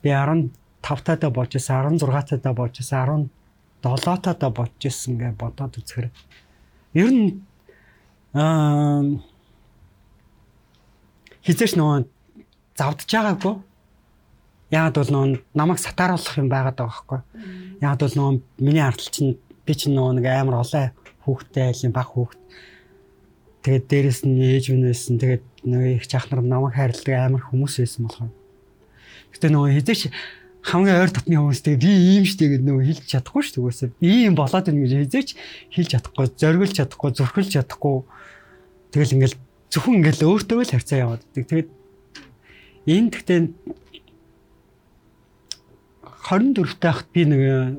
би 15 таатай болж исэн, 16 таатай болж исэн, 17 таатай болж исэн гэж бодоод үзэхээр ер нь аа хизээш нөгөө завдж байгаагүй. Яагаад бол нөгөө намайг сатааруулах юм байгаад байгаа байхгүй. Яагаад бол нөгөө миний ардл чинь би чинь нөгөө нэг амар олон хүүхдтэй айлын баг хүүхд. Тэгээд дээрэс нь ээж минь байсан. Тэгээд нөгөө их чахнар намайг хайрладаг амар хүмүүс байсан болохоор. Гэтэ нөгөө хизээч хамгийн ойр дотны хүмүүстэй би ийм штэ гэдэг нөгөө хэлж чадахгүй шүү дээ үгүйсээ. Ийм болоод байна гэж хизээч хэлж чадахгүй, зориулж чадахгүй, зүрхэлж чадахгүй. Тэгэл ингээл зөвхөн ингээл өөртөө л харьцаа яваад байдаг. Тэгээд энэ гэхдээ 24 таахт би э,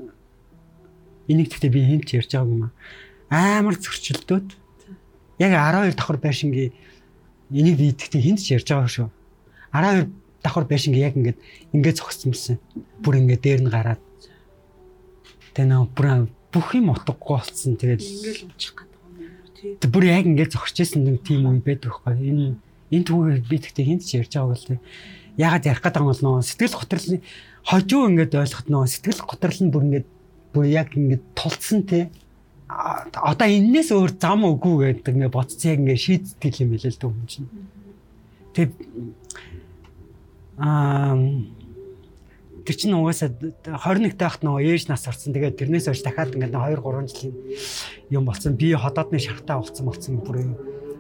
энийг гэхдээ би хинч ярьж байгааг юм. Амар зөрчилдөөд Яг 12 давхар байшингийн энийг биедэхдээ хинт ч ярьж байгаа шүү. 12 давхар байшингийн яг ингээд ингээд зогссон байсан. Бүр ингээд дээр нь гараад тэгээ нөө бүр бүх юм утгагүй болсон. Тэгээд ингээл унчих гэдэг юм тий. тэг бүр яг ингээд зогсож байсан нэг тийм үе байдаг байхгүй. Энэ энэ түүхийг биедэхдээ хинт ч ярьж байгаа бол тий. Ягаад ярих гэдэг юм бол нөө сэтгэл готрол хожуу ингээд ойлгоход нөө сэтгэл готрол нь бүр ингээд бүр яг ингээд тулцсан а- одоо энээс өөр зам үгүй гэдэг ингээ бодцоо яг ингээ шийддэг юм билээ л дээ хүн чинь. Тэг аа тэр чинь угаасаа 21 таахт нөгөө ээж нас орсон. Тэгээд тэрнээс хойш дахиад ингээ 2 3 жилийн юм болсон. Би ходоодны шархтаа болцсон болцсон бүр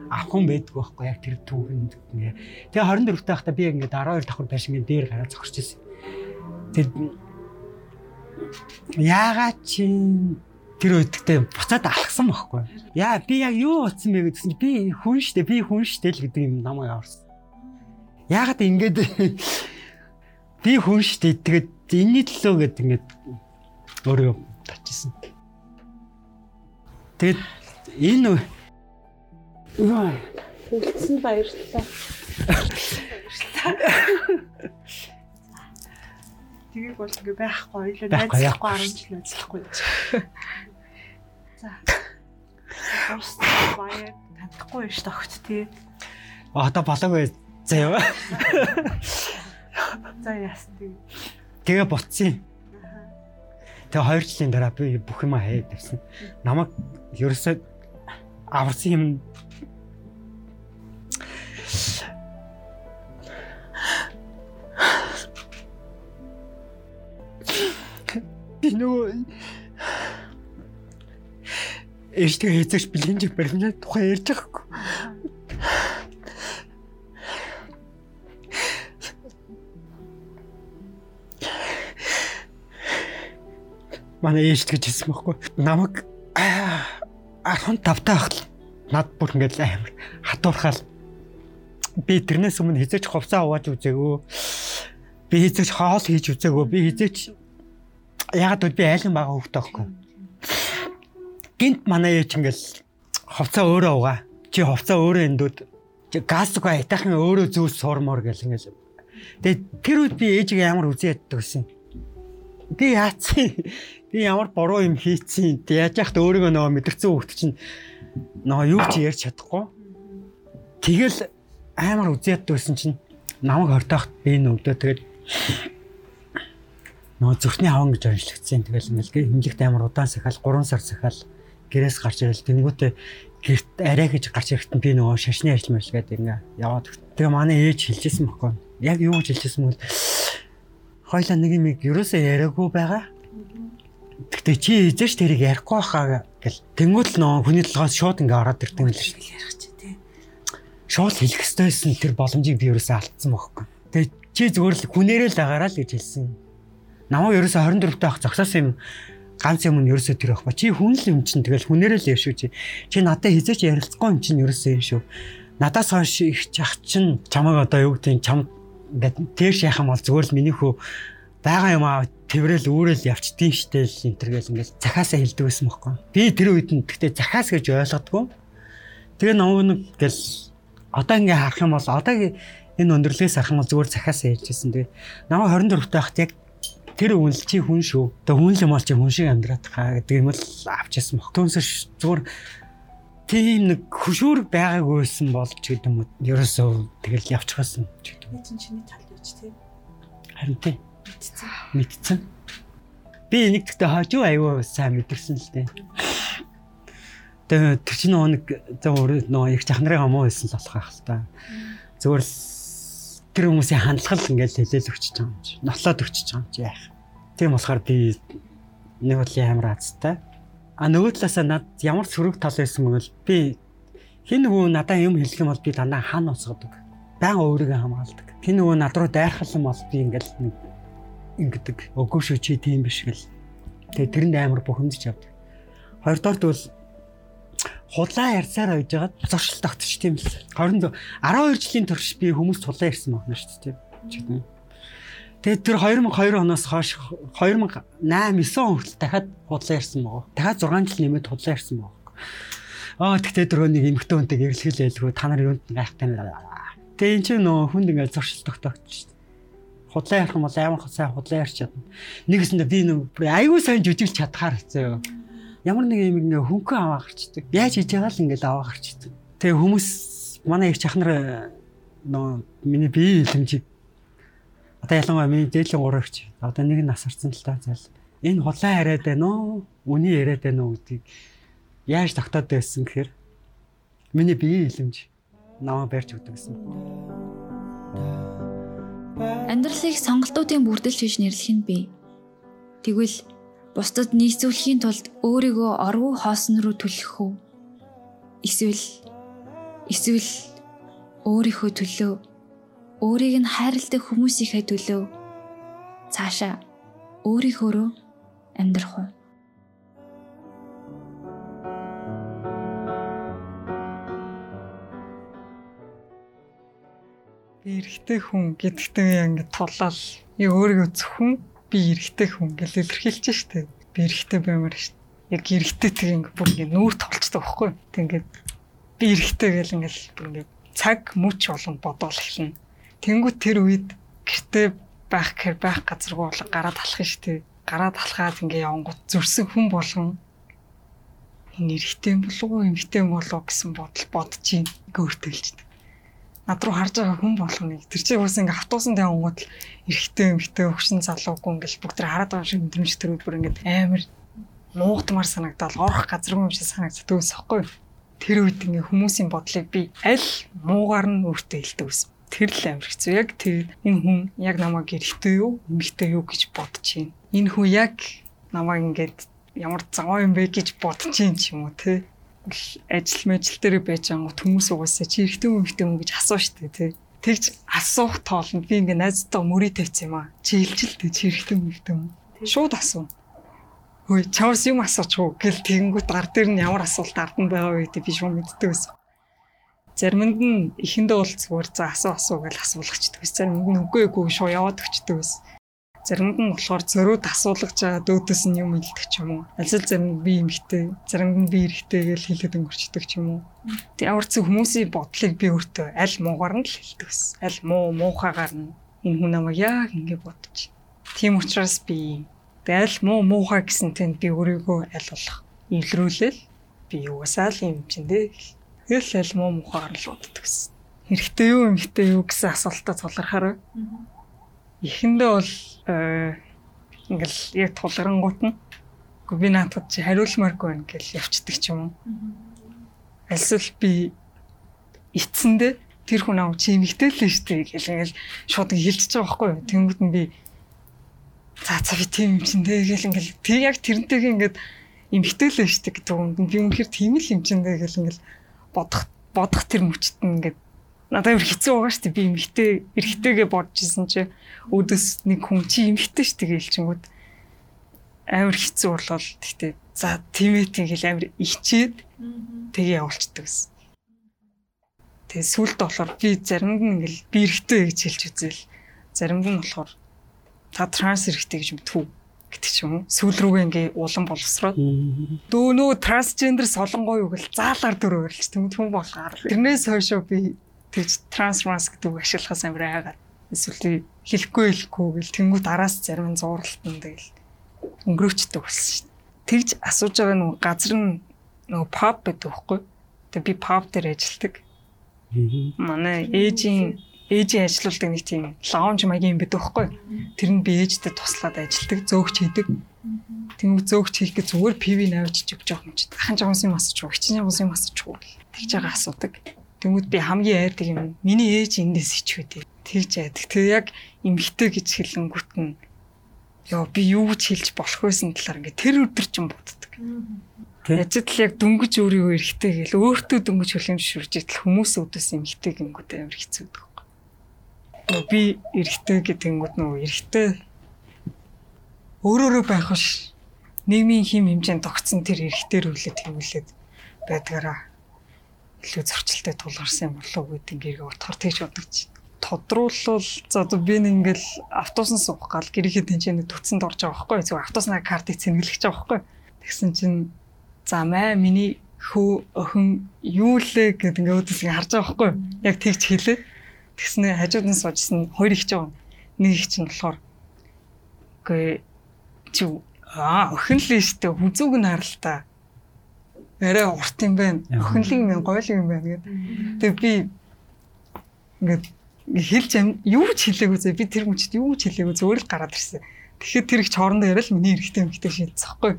авах юм байдгүй байхгүй яг тэр түүхэнд ингээ. Тэгээ 24 таахта би ингээ 12 давхар байшингийн дээр гараад зогсож ирсэн. Тэг яагаад чинь тэр үедээ буцаад алхсан байхгүй. Яа би яг юу утсан бэ гэдгсэн чи би хүн штэ би хүн штэ л гэдэг юм намайг аварсан. Яагаад ингэж би хүн штэ тэгээд энэний төлөө гэдэг ингээд өөрөө татчихсан. Тэгээд энэ юу Хөлтсөнд баярлалаа. Тгийг бол ингээ байхгүй ойлоо найзлахгүй яахгүй. 10 жил найзлахгүй. За. Ус баяр татахгүй биш тогт тий. одоо болоогүй заяа. За яасан тий. Тэгээ буцсан. Тэгээ 2 жилийн дараа би бүх юм хаяад тавьсан. Намайг ерөөсөө аварсан юм би нөгөө Эштэй хэзээч бэлгийн жиг баримжаа тухай ярьж байгаагүй. Манай ээж гэж хэлсэн байхгүй. Намайг 15 таах над бүр ингээд амар хатуурхаал би тэрнээс өмнө хизээч ховцоо аваад үзээгөө. Би хизээч хоол хийж үзээгөө. Би хизээч ягаад гэвэл би айлын бага хөвгтэй байхгүй. Гинт манай ээж ингээл ховцоо өөрөө угаа. Чи ховцоо өөрөө эндүүд чи газгүй айтайхан өөрөө зүүс сурмор гэл ингээл. Тэгээ тэр үед би ээжийг ямар үзээ яддаг гэсэн. Би яатсан. Би ямар буруу юм хийцэн. Яаж яхад өөрийгөө нөгөө мэдэрсэн хөвгт чинь нөгөө юу ч ярьж чадахгүй. Тэгэл амар үзээ яддаг гэсэн чинь намайг хортоохт би нөгдөө тэгээд нөгөө зүрхний хаван гэж онцлогдсон. Тэгэл ингээл гэ- хэмлэгт амар удаан сахал 3 сар сахал гэрээс гарч ирэл тэнгүүтээ гэрт арай гэж гарч ирэхэд би нөгөө шашны ажил мэрлгээд ингээ яваад. Тэгээ манай ээж хэлчихсэн байхгүй. Яг юу гэж хэлчихсэн бэ? Хойлоо нэг юм ерөөсөө яриаггүй байгаа. Гэтэ чи эзэж тэрийг ярихгүй хаа гэл. Тэнгүүт л нөгөө хүний толгоос шууд ингээ ороод ирдэг юм л шүү. ярих чи тий. Шууд хэлэх ёстойсэн тэр боломжийг би ерөөсөө алдсан байхгүй. Тэгээ чи зүгээр л хүнээрээ л агараа л гэж хэлсэн. Намайг ерөөсөө 24 таах зогсоосон юм ганц юм нь ерөөсөө тэр байхгүй. Чи хүн л юм чинь тэгэл хүнээрээ л яв шүү чи. Чи надад хизээч ярилцахгүй юм чинь ерөөсөө юм шүү. Надаас хойш их чах чинь чамайг одоо юу гэдэг чам ингээд тэрш яхах юм бол зүгээр л миний хөө байгаа юм аа тэрэл үүрэл явчдгийн штэ л энэ төр гэл ингээд захаасаа хэлдэг байсан байхгүй. Би тэр үед нь тэгтээ захаас гэж ойлгодгоо. Тэгээ намайг нэг гэл одоо ингээ харах юм бол одоо энэ өндөрлөөс харах юм бол зүгээр захаасаа хэлжсэн. Тэгээ намайг 24 таахт яг тэр үнэл чи хүн шүү. Тэгээ хүн л юм бол чи хүн шиг амьдраад хаа гэдэг юм л авчихсан баг. Түүнээс зүгээр тийм нэг хөшүүрэг байгаагүйсэн болж гэдэг юм. Ерөөсөө тэгэл явчихсан ч гэдэг. Чинь чиний тал юуч тий. Харин тий Мэдсэн. мэдсэн. Би нэг гэхдээ хожуу аюу сайн мэдэрсэн л дээ. Тэр чинь нэг зөв нөгөө их чахнарын хамуу байсан л болох байх л та. Зүгээр л тэр хүмүүсийн хандлага ингээл хэлээл өгч байгаа юм чи. Нотлоод өгч байгаа юм чи яах. Тийм болохоор би нэг бодлын амар азтай. А нөгөө талаасаа над ямар сөрөг тал байсан мөгөл би хин нөгөө надаа юм хэлэх юм бол би дандаа хан уцгадаг. Баян өөрийгөө хамгаалдаг. Хин нөгөө над руу дайрхал юм бол би ингээл нэг ингэдэг. Шүү чи тийм биш гэл. Тэгээ тэрэнд амар бухимдж явдаг. Хоёрдоорт бол худлаа ярьсаар байж байгаад зуршил тогтчих тийм л. 22 12 жилийн турш би хүмүүс худлаа ярьсан байна шүү дээ. тийм. Тэгээд тэр 2002 оноос хойш 2008 9 он хүртэл дахиад худлаа ярьсан байгаа. Дахиад 6 жил нэмээд худлаа ярьсан байгаа. Аа тэгтээ дөрөв нэг эмхтэн хүнтэй гэрлэхэлээлгүй та нар юунд гайхтай нэ. Тэгээ эн чинь нөө хүнд ингээд зуршил тогтоогч. Худлаа ярих юм бол амар сайн худлаа ярьч чадна. Нэгэсэндээ би нөө айгүй сайн жүжиглж чадхаар хэцээ. Ямар нэг юм ингээ хөнгөн аваа гарчдаг. Яаж хийж байгаа л ингээд аваа гарчдаг. Тэгээ хүмүүс манай их чахнар нөө миний бие хилэмжийг одоо ялангуяа миний дээдлийн гуравч одоо нэг нь насарсан л та зал энэ худлаа яриад байна уу үний яриад байна уу гэдгийг яаж тогтоод байсан гэхээр миний бие хилэмж намаа барьж өгдөг гэсэн. Амьдралыг сонголтуудын бүрдэл хийж нэрлэх нь бий. Тэгвэл бусдад нийцүүлэхийн тулд өөрийгөө оргуу хоосон руу түлхэх үү? Эсвэл эсвэл өөрийнхөө төлөө өөрийг нь хайрладаг хүмүүсийнхээ төлөө цаашаа өөрийнхөөрөө амьдрах уу? би эрэгтэй хүн гэдэгтээ ингээд тулаал яг өөрийгөө зөвхөн би эрэгтэй хүн гэж илэрхийлж штэ. Би эрэгтэй баймаар штэ. Яг эрэгтэй тэг ингээд бүр ингээд нүүр толцдог байхгүй. Тэг ингээд би эрэгтэй гэл ингээд ингээд цаг мөч болон бодоол эхэлнэ. Тэнгуү тэр үед гэртээ байх гэхэр байх газаргүй бол гараад алах штэ. Гараад алхаад ингээд явангууд зүрсэн хүн болгон энэ эрэгтэй болов уу эмэгтэй болов гэсэн бодол бодож ийн. Гөртөлждөг над руу харж байгаа хүн болгоно. Тэр чинь бас ингээ автобусан тавингууд л эрэгтэй эмэгтэй хөвшин залуугүй ингээл бүгд тэр хараад байгаа шиг өдрөмж төрөв бүр ингээ амар нуугтмар санагдал орох газаргүй юм шиг санагддаг ус хэвгүй. Тэр үед ингээ хүмүүсийн бодлыг би аль муугаар нь өөртөө хэлдэг ус. Тэр л амар хэцүү. Яг тэр энэ хүн яг намайг эрэгтэй юу, эмэгтэй юу гэж бодож байна. Энэ хүн яг намайг ингээд ямар заваа юм бэ гэж бодож юм ч юм уу те ажил мэжил дээр байж байгаа хүмүүс угаасаа чи эрэгтэй хүн ихтэй хүн гэж асуу штэ тий. Тэгж асуух тоолнд би ингээ найзтайгаа мөрий тавьсан юм аа. Чи илжилтэй чи эрэгтэй хүн ихтэй хүн. Шууд асуу. Хөөе чамаас юм асуучих уу гэл тэгэнгүүт гар дээр нь ямар асуулт ардан байгаа вэ гэдэг би шууд мэддэг байсан. Заримд нь эхэндээ бол зүгээр за асуу асуу гэж асуулгачдаг. Заримд нь үгүй үгүй шууд яваад өгчдөг байсан заримд нь болохоор зөрүүд асуулгаж байгаа дөөдөөс нь юм илдэг ч юм уу. Аль заримд би эмхтэй, заримд нь би эрэхтэй гэж хэлээд өнгөрчдөг ч юм уу. Тэг ямар ч хүмүүсийн бодлыг би өөртөө аль муугаар нь л хэлдэг ус. Аль муу муухагаар нь энэ хүн намайг яг ингэ бодож. Тийм учраас би аль муу муухай гэсэн тэнд би өөрийгөө аль болох илрүүлэл би юусаа л юм чин дээ. Тэгэл аль муу муухагаар л боддог ус. Хэрэгтэй юу эмхтэй юу гэсэн асуултаа тулгархаар. Эхэндээ бол Э, ингээл яг тулгарангуут нь би наадад чи хариулмааргүй байна гэж явцдаг ч юм уу. Альсвал би эцсэндээ тэр хүн аа чи эмгтэй л штэ гэл ингээл шууд хэлчихэж байгаа байхгүй юу. Тэнгүүд нь би за за би тийм юм чин тэгэл ингээл тэг яг тэрнтэйг ингээд эмгтэй л штэ гэдэг юм. Би үнэхээр тийм л юм чин дээ гэл ингээл бодох бодох тэр мөчт нь ингээд надад их хэцүү байгаа шүү дээ. Би эмхтэй эргэтэйгээ бодож исэн чи өөдөөс нэг хүн чи эмхтэй шүү дээ гэлчингүүд амар хэцүү болол. Тэгтээ за тиймээ тэгэл амар ичээд тэгээ явуулчихдаг гэсэн. Тэгээ сүулт болохоор би заримд нь ингээл би эргэтэй гэж хэлж үзэл. Заримд нь болохоор та транс эргэтэй гэж мэдтгүү гэдэг ч юм уу. Сүүл рүүгээ ингээ улан боловсроод дөө нөө трансгендер солонгоо юу гэл заалаар дөрөөлж тэм хүн болохоор тэрнээс хойшоо би тэгж трансформас гэдэг үг ашиглахаас амар айгаад эсвэл хэлэхгүй хэлэхгүй гэл тэнгуут араас зарим нь зууралтан тэгэл өнгөрөөчдөг болсон дээ. Тэгж асууж байгаа нэг газар нь нөгөө pub гэдэг байхгүй. Тэгээ би pub дээр ажилладаг. Манай ээжийн ээжийн ажилуулдаг нэг тийм лаунж маягийн юм байдаг байхгүй. Тэр нь би ээжтэй туслаад ажилладаг, зөөгч хийдэг. Тэнгүү зөөгч хийхдээ зүгээр пив навж чиг жоох юм чи. Ахын жоонс юм асууж, жоонс юм асууж. Тэгж байгаа асуудаг. Тэнгүүд би хамгийн айдаг юм. Миний ээж эндээс ичвэдээ. Тэгж айдаг. Тэгээ яг эмгтэй гэж хэлэнгүүт нь ёо би юу гэж хэлж болох байсан талаар ингээ тэр өдөр ч юм боддог. Яжид л яг дөнгөж өөрийгөө эрэхтэй гэл өөртөө дөнгөж хөлөм шүрж идэл хүмүүс өдөөс эмгтэй гингүүд амар хэцүү байдаг. Би эрэхтэй гэдэнгүүд нөө эрэхтэй өөрөөрөө байх ш. Нийгмийн хим хэмжээнд тогтсон тэр эрэхтэй рүүлээд хөвлөд байдгаараа илүү зөрчилтэй тулгарсан юм болов уу гэдэг ингээ утгаар тэгж бодогч. Тодруулбал за одоо би нэг ингээл автобусан суух гал гэрийнхээ тэнцэнэ төцөнд орж байгаа байхгүй зүгээр автобусны картыг цэнгэлж байгаа байхгүй. Тэгсэн чинь за маа миний хөө охин юу лээ гэдэг ингээд өөдөөс харж байгаа байхгүй? Яг тэгж хэлээ. Тэгснэ хажууд нь суужсэн хоёр их ч байгаа. Нэг их чинь болохоор үгүй чи аа охин л штэ хүзүүг нь харалтаа. Арай урт юм байна. Охинлын юм гойл юм байна гэдэг. Тэгээ би ингээд хэлж юу ч хэлээгүй зэ би тэр мөчд юу ч хэлээгүй зөвөр л гараад ирсэн. Тэгэхэд тэр их чорондоо яриа л миний эрэгтэй эмэгтэй шийдсэхгүй.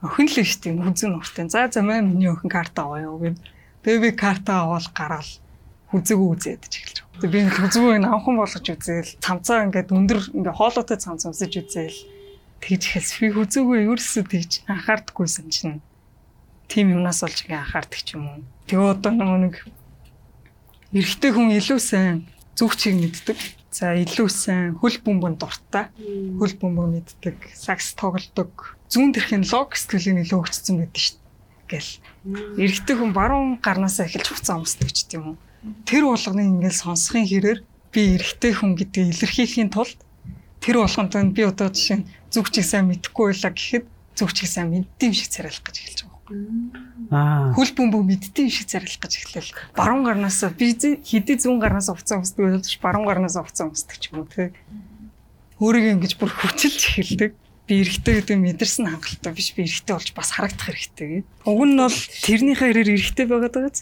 Охин л шүү дээ хүзэн уртын. За за маа миний охин карта аваа юу гэв. Тэгээ би карта аваад гаргаал хүзэг үзээд ч эхэлж. Тэгээ би хүзүүг авхан болгож үзээл цамцаа ингээд өндөр ингээд хоолойтой цамц өмсөж үзээл тэгж эхэлс. Би хүзүүгөө ерөөсөө тэгж анхаардаггүйсэн чинь тим юмнаас олж ингээ анхаардаг ч юм уу. Тэгээ одоо нэг эрэгтэй хүн илүү сайн зүгчийг мэддэг. За илүү сайн хөл бөмбөнд дуртай. Хөл бөмбөг мэддэг, сакс тоглодог. Зүүн төрхийн лог сэтгэлийн илүү хөгжсөн байдаг шүү дээ. Гэл. Эрэгтэй хүн баруун гарнаасаа эхэлж хуцаа өмсдөг ч тийм үү. Тэр болгоныг ингээл сонсохын хэрээр би эрэгтэй хүн гэдгийг илэрхийлэхийн тулд тэр болгонд би одоо жишээ нь зүгчийг сайн мэдэхгүй байлаа гэхэд зүгчийг сайн мэддэм шиг царайлах гэж эхэлж Аа. хөл бөмбөг мэддэм шиг зарлах гэж эхлэв. Баруун гарнаас би хэдий зүүн гарнаас уцаа өмсдөг байлж баруун гарнаас уцаа өмсдөг ч юм уу те. Өөрийгөө ингэж бүр хүчилж эхэлдэг. Би эрэхтэй гэдэг мэдэрсэн хангалттай биш би эрэхтэй болж бас харагдах хэрэгтэй гээд. Уг нь бол тэрнийхээ хэрээр эрэхтэй байгаад байгааз.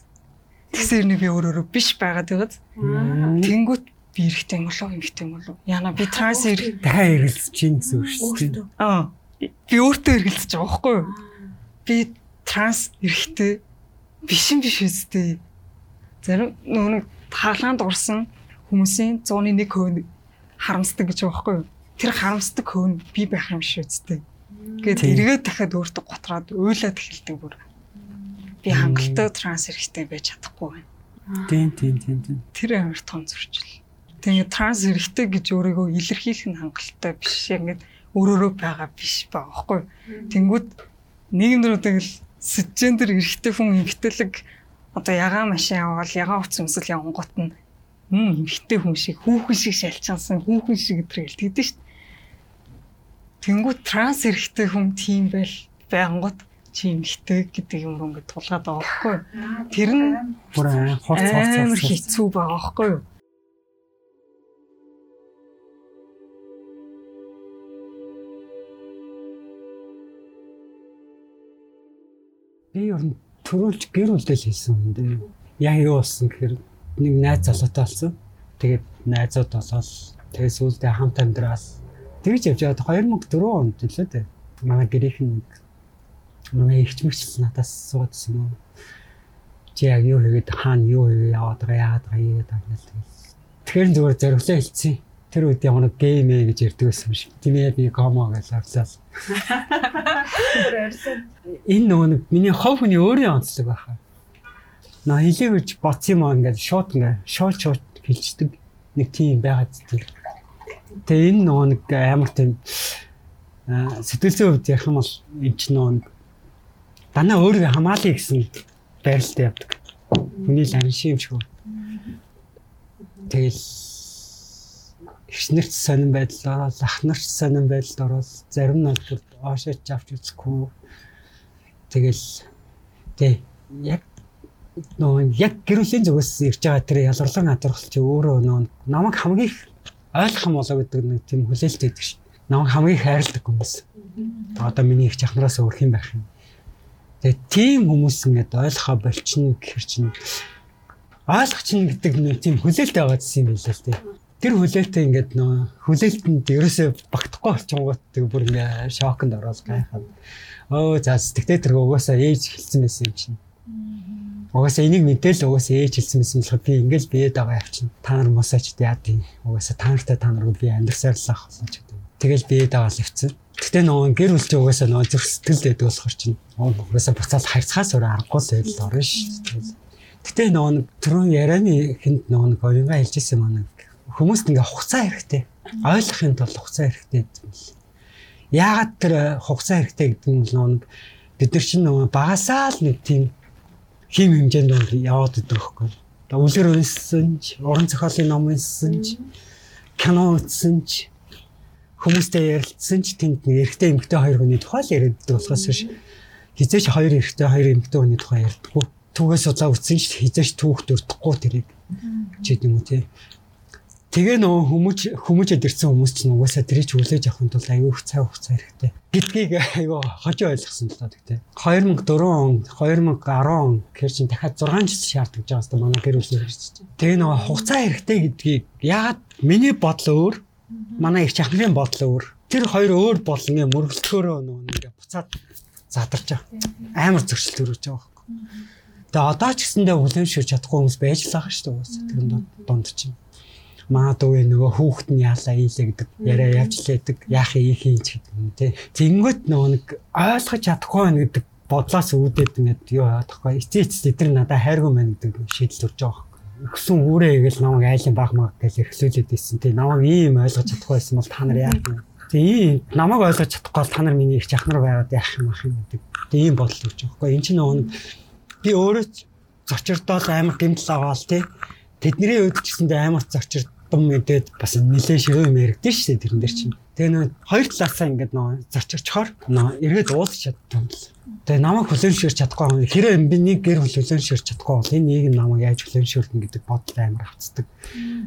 Тэгсэн хэрнээ би өөрөөрөө биш байгаад байгааз. Тэнгүүт би эрэхтэй юм болов эмхтэй юм болов. Яна би транс эрэх дахиад эргэлзэж чинь гэсэн үг шүү дээ. аа би өөртөө эргэлзэж байгаа байхгүй юу? Би транс эрэхтэй биш юм биш үстэй. Зарим нөгөө хаалгаанд урсан хүмүүсийн 101% харамсдаг гэж байгаа байхгүй юу? Тэр харамсдаг хөв нь би байх юм шиг үстэй. Гэт эргээд дахиад өөртөө готраад уйлаад эхэлдэг бүр. Би хангалттай транс эрэхтэй байж чадахгүй байна. Тийм тийм тийм тийм. Тэр амар том зөрчил. Тэгээ транс эрэхтэй гэж өөрийгөө илэрхийлэх нь хангалттай биш. Яг ингээд өөрөөрөө байгаа биш юу? Тэнгүүд нийгэмд тэгэл сэтжендэр эрэхтэй хүн эмхтэлэг одоо ягаан машин аваад ягаан утас өмсөл явангууд нь мм эмхтэй хүн шиг хүүхэн шиг шалчаасан хүүхэн шиг өдрөл тэгдэж шít. Тэнгүү транс эрэхтэй хүн тийм байл байнгут чи эмхтэй гэдэг юм ингээд тулгаад байгаа байхгүй? Тэр нь Бүр хурц хурц. хэцүү байгаа байхгүй юу? Би ер нь төрүүлж гэр бүлдэл хийсэн юм дээ. Яг юу болсон гэхээр нэг найз залуутай болсон. Тэгээд найзууд болол тэгээд сүүлдээ хамт амьдрал тэгж явж байгаад 2004 онд лээ дээ. Манай гэрийнхэн манай ихч мэгч надаас суудсан юм. Чи яг юу хийгээд хаана юу хийгээд яваад байгаа яагаад байгаа л тэгээд. Тэгэхээр зүгээр зориглоо хэлсэн. Тэр үед яг нэг гейм ээ гэж ярьдаг байсан юм шиг. Тимээ би комо гэж авлаа. энэ нөгөө нэг миний хов хүний өөрийн онцлог байхаа. На хэлээгэж боц юм аа ингээд шууд ингээд шууд шууд хэлцдэг нэг тийм байгаад тийм. Тэгээ энэ нөгөө нэг амар тийм аа, сэтгэл зүйн хувьд ярих юм бол энэ ч нөгөө нэг данаа өөрийгөө хамгаалъя гэсэн байралтай явдаг. Хүний л анши юм шиг. Тэгэл ихнэрч сонирн байдал ороод ахнарч сонирн байдалд ороод зарим бол оошооч авч үзэхгүй Тэгэл тий яг нөө яг гэрүүлийн зүгээс ирж байгаа тэр ялгарлаг надрахл чи өөрөө нөө намайг хамгийн их ойлгох юм болоо гэдэг нэг тийм хүлээлт өгдөг ш. Намайг хамгийн их хайрладаг хүмүүс. Одоо миний их чахнараас өөрх юм байх юм. Тэгээ тийм хүмүүс ингээд ойлгохоо болчихно гэхэр чинь ойлгох чинь гэдэг нэг тийм хүлээлт байгаа юм билээ л тий. Тэр хүлээлтээ ингээд нөө хүлээлтэнд ерөөсөө багтахгүй болчихгоот тэг бүр ингээд шоконд ороод гайхаад Өө за тэгтээ тэр угаасаа ээж хэлсэн байсан юм чинь. Угаасаа энийг мэдээл угаасаа ээж хэлсэн байсан болохоор би ингээл биед байгаа явчихна. Та нар мосаач яа тийм. Угаасаа та нартай та нарыг би амьдрсаар л ах болно ч гэдэг. Тэгэл биед байгаа л явцсан. Гэтэ нөгөө гэр бүл чинь угаасаа нөгөө зүрх сэтгэл дэдэг болохоор чинь угаасаа буцаад харьцахаас өөр аргагүй л байдал орно шүү. Гэтэ нөгөө түрүүн ярианы хүнд нөгөө нэг оюунгаа хэлжсэн маань хүмүүст ингээ хугацаа хэрэгтэй. Ойлгохын тулд хугацаа хэрэгтэй юм л. Яагаад тэр хугацаа хэрэгтэй гэдэг нь нэг бид нар чинь нөгөө багасаа л нэг тийм хим хэмжээнд бол яваад идэг хөхгүй. Одоо үлгэр унссан ч, уран зохиолын ном унссан ч, кино үзсэн ч, хүмүүстэй ярилцсан ч тэнд нэг эрэгтэй эмэгтэй хоёр хүний тухай л яриад болохоос биш хизээч хоёр эрэгтэй хоёр эмэгтэй хүний тухай ярьдаггүй. Түүгээс удаа үтсэн ч хизээч түүх дурдахгүй тэрийг ч гэдэг юм уу тий. Тэгээ нөгөө хүмүүж хүмүүжэд ирсэн хүмүүс ч нугасаа тэрийг хүлээж авахын тулд аюу их цай хугацаа хэрэгтэй. Гэдгийг аюу хожоо ойлгосон л доо тий. 2004 он 2010 он гэхэр чинь дахиад 6 жил шаарддаг жаа хэвээр манай гэр бүл хэрэгжиж байна. Тэгээ нөгөө хугацаа хэрэгтэй гэдгийг яагаад миний бодол өөр манай их чахмын бодол өөр. Тэр хоёр өөр бол ингээ мөргөлтөөрөө нөгөө ингээ буцаад задарч байгаа. Амар зөрчил төрөж байгаа байхгүй. Тэгээ одоо ч гэсэндээ хүлээмжшүүлж чадахгүй хүмүүс байж л байгаа шүү дээ. Тэр донд чинь магадгүй нөгөө хүүхэд нь яалаа ийлээ гэдэг яриа явж лээдэг яах ийх юм ч гэдэг юм тий. Тэнгөт нөгөө нэг ойлгож чадахгүй байна гэдэг бодлоос үүдээд ингээд юу яадахгүй эцээ эцээ тэр надад хайргүй мэн гэдэг шийдэл төрж байгаа өгсөн үүрээ гэл намайг айлын баг маг гэж эрхлүүлээд ирсэн тий. Намайг ийм ойлгож чадахгүй байсан бол та нар яах вэ? Ийм намайг ойлгож чадахгүй бол та нар миний их чахнар байгаад яах юм ах юм гэдэг. Тэгээ ийм бодол өгч байгаа байхгүй. Энд чинь нөгөө би өөрөө зочирдоод амар гэмтэл аваал тий. Тэдний үед ч гэсэндээ амар зочирд дум мэдээд бас нилээ ширүү юм яригдэн шүү дээ тэрэн дээр чинь. Тэгээ нөө хоёр талаасаа ингээд нөө зарчирчхоор нөө эргээд уулзч чадсан юм л. Тэгээ намайг хүлээншэрч чадахгүй юм. Хэрэг би нэг гэр хүлээншэрч чадахгүй бол энэ нэг намайг яаж хүлээншүүлнэ гэдэг бодол амар авцдаг.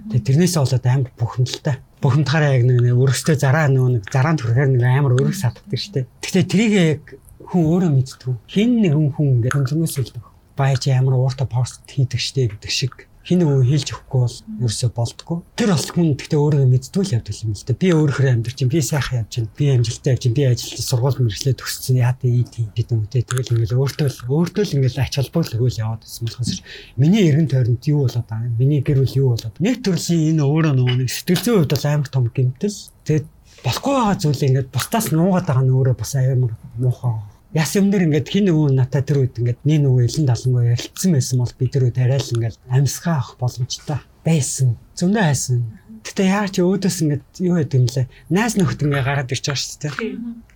Тэгээ тэрнээсээ болоод амар бухимдалтай. Бухимдахаараа яг нэг өргөстэй зараа нэг зараан төрхээр нэг амар өргөс сатдаг шүү дээ. Гэхдээ тэрийг яг хүн өөрөө мэддэг. Хин нэгэн хүн ингээд хөндлөнөөс үлдэх. Баяж амар уурта пост хийдэг штэ гэдэг шиг хин нөгөө хэлж өгөхгүй бол ерөөсөө болдгоо. Тэр бол хүн гэхдээ өөрөө мэддгүй л явдаг юм л да. Би өөрөөр амьдарч чинь би сайхан явж чинь би амжилттай явж чинь би ажилтаа сургууль мэрэгчлээ төгссөн яа тий тийм гэдэг юм те. Тэгэл ингээл өөртөө л өөртөө л ингээл ач холбогдол өгөөл яваад байсан болохоос миний эргэн тойронд юу болоод байгаа юм? Миний гэр бүл юу болоод? Нэг төрлийн энэ өөрөө нөгөө нэг сэтгэл зүйн хувьд бол амар том гэмтэл. Тэгээд болохгүй байгаа зүйлээ ингээд бусдаас нуугаад байгаа нь өөрөө бас амар муухай яс юмнэр ингээд хин нөгөө натаа тэр үед ингээд нэг нөгөө элен талангуу ярилцсан байсан бол би тэр үед арай л ингээд амьсгаа авах боломжтой байсан. Зөндөө хайсан. Гэтэ яа ч өөдөөс ингээд юу яд юм лээ. Найз нөхд ингээд гараад ирж байгаа шүү дээ.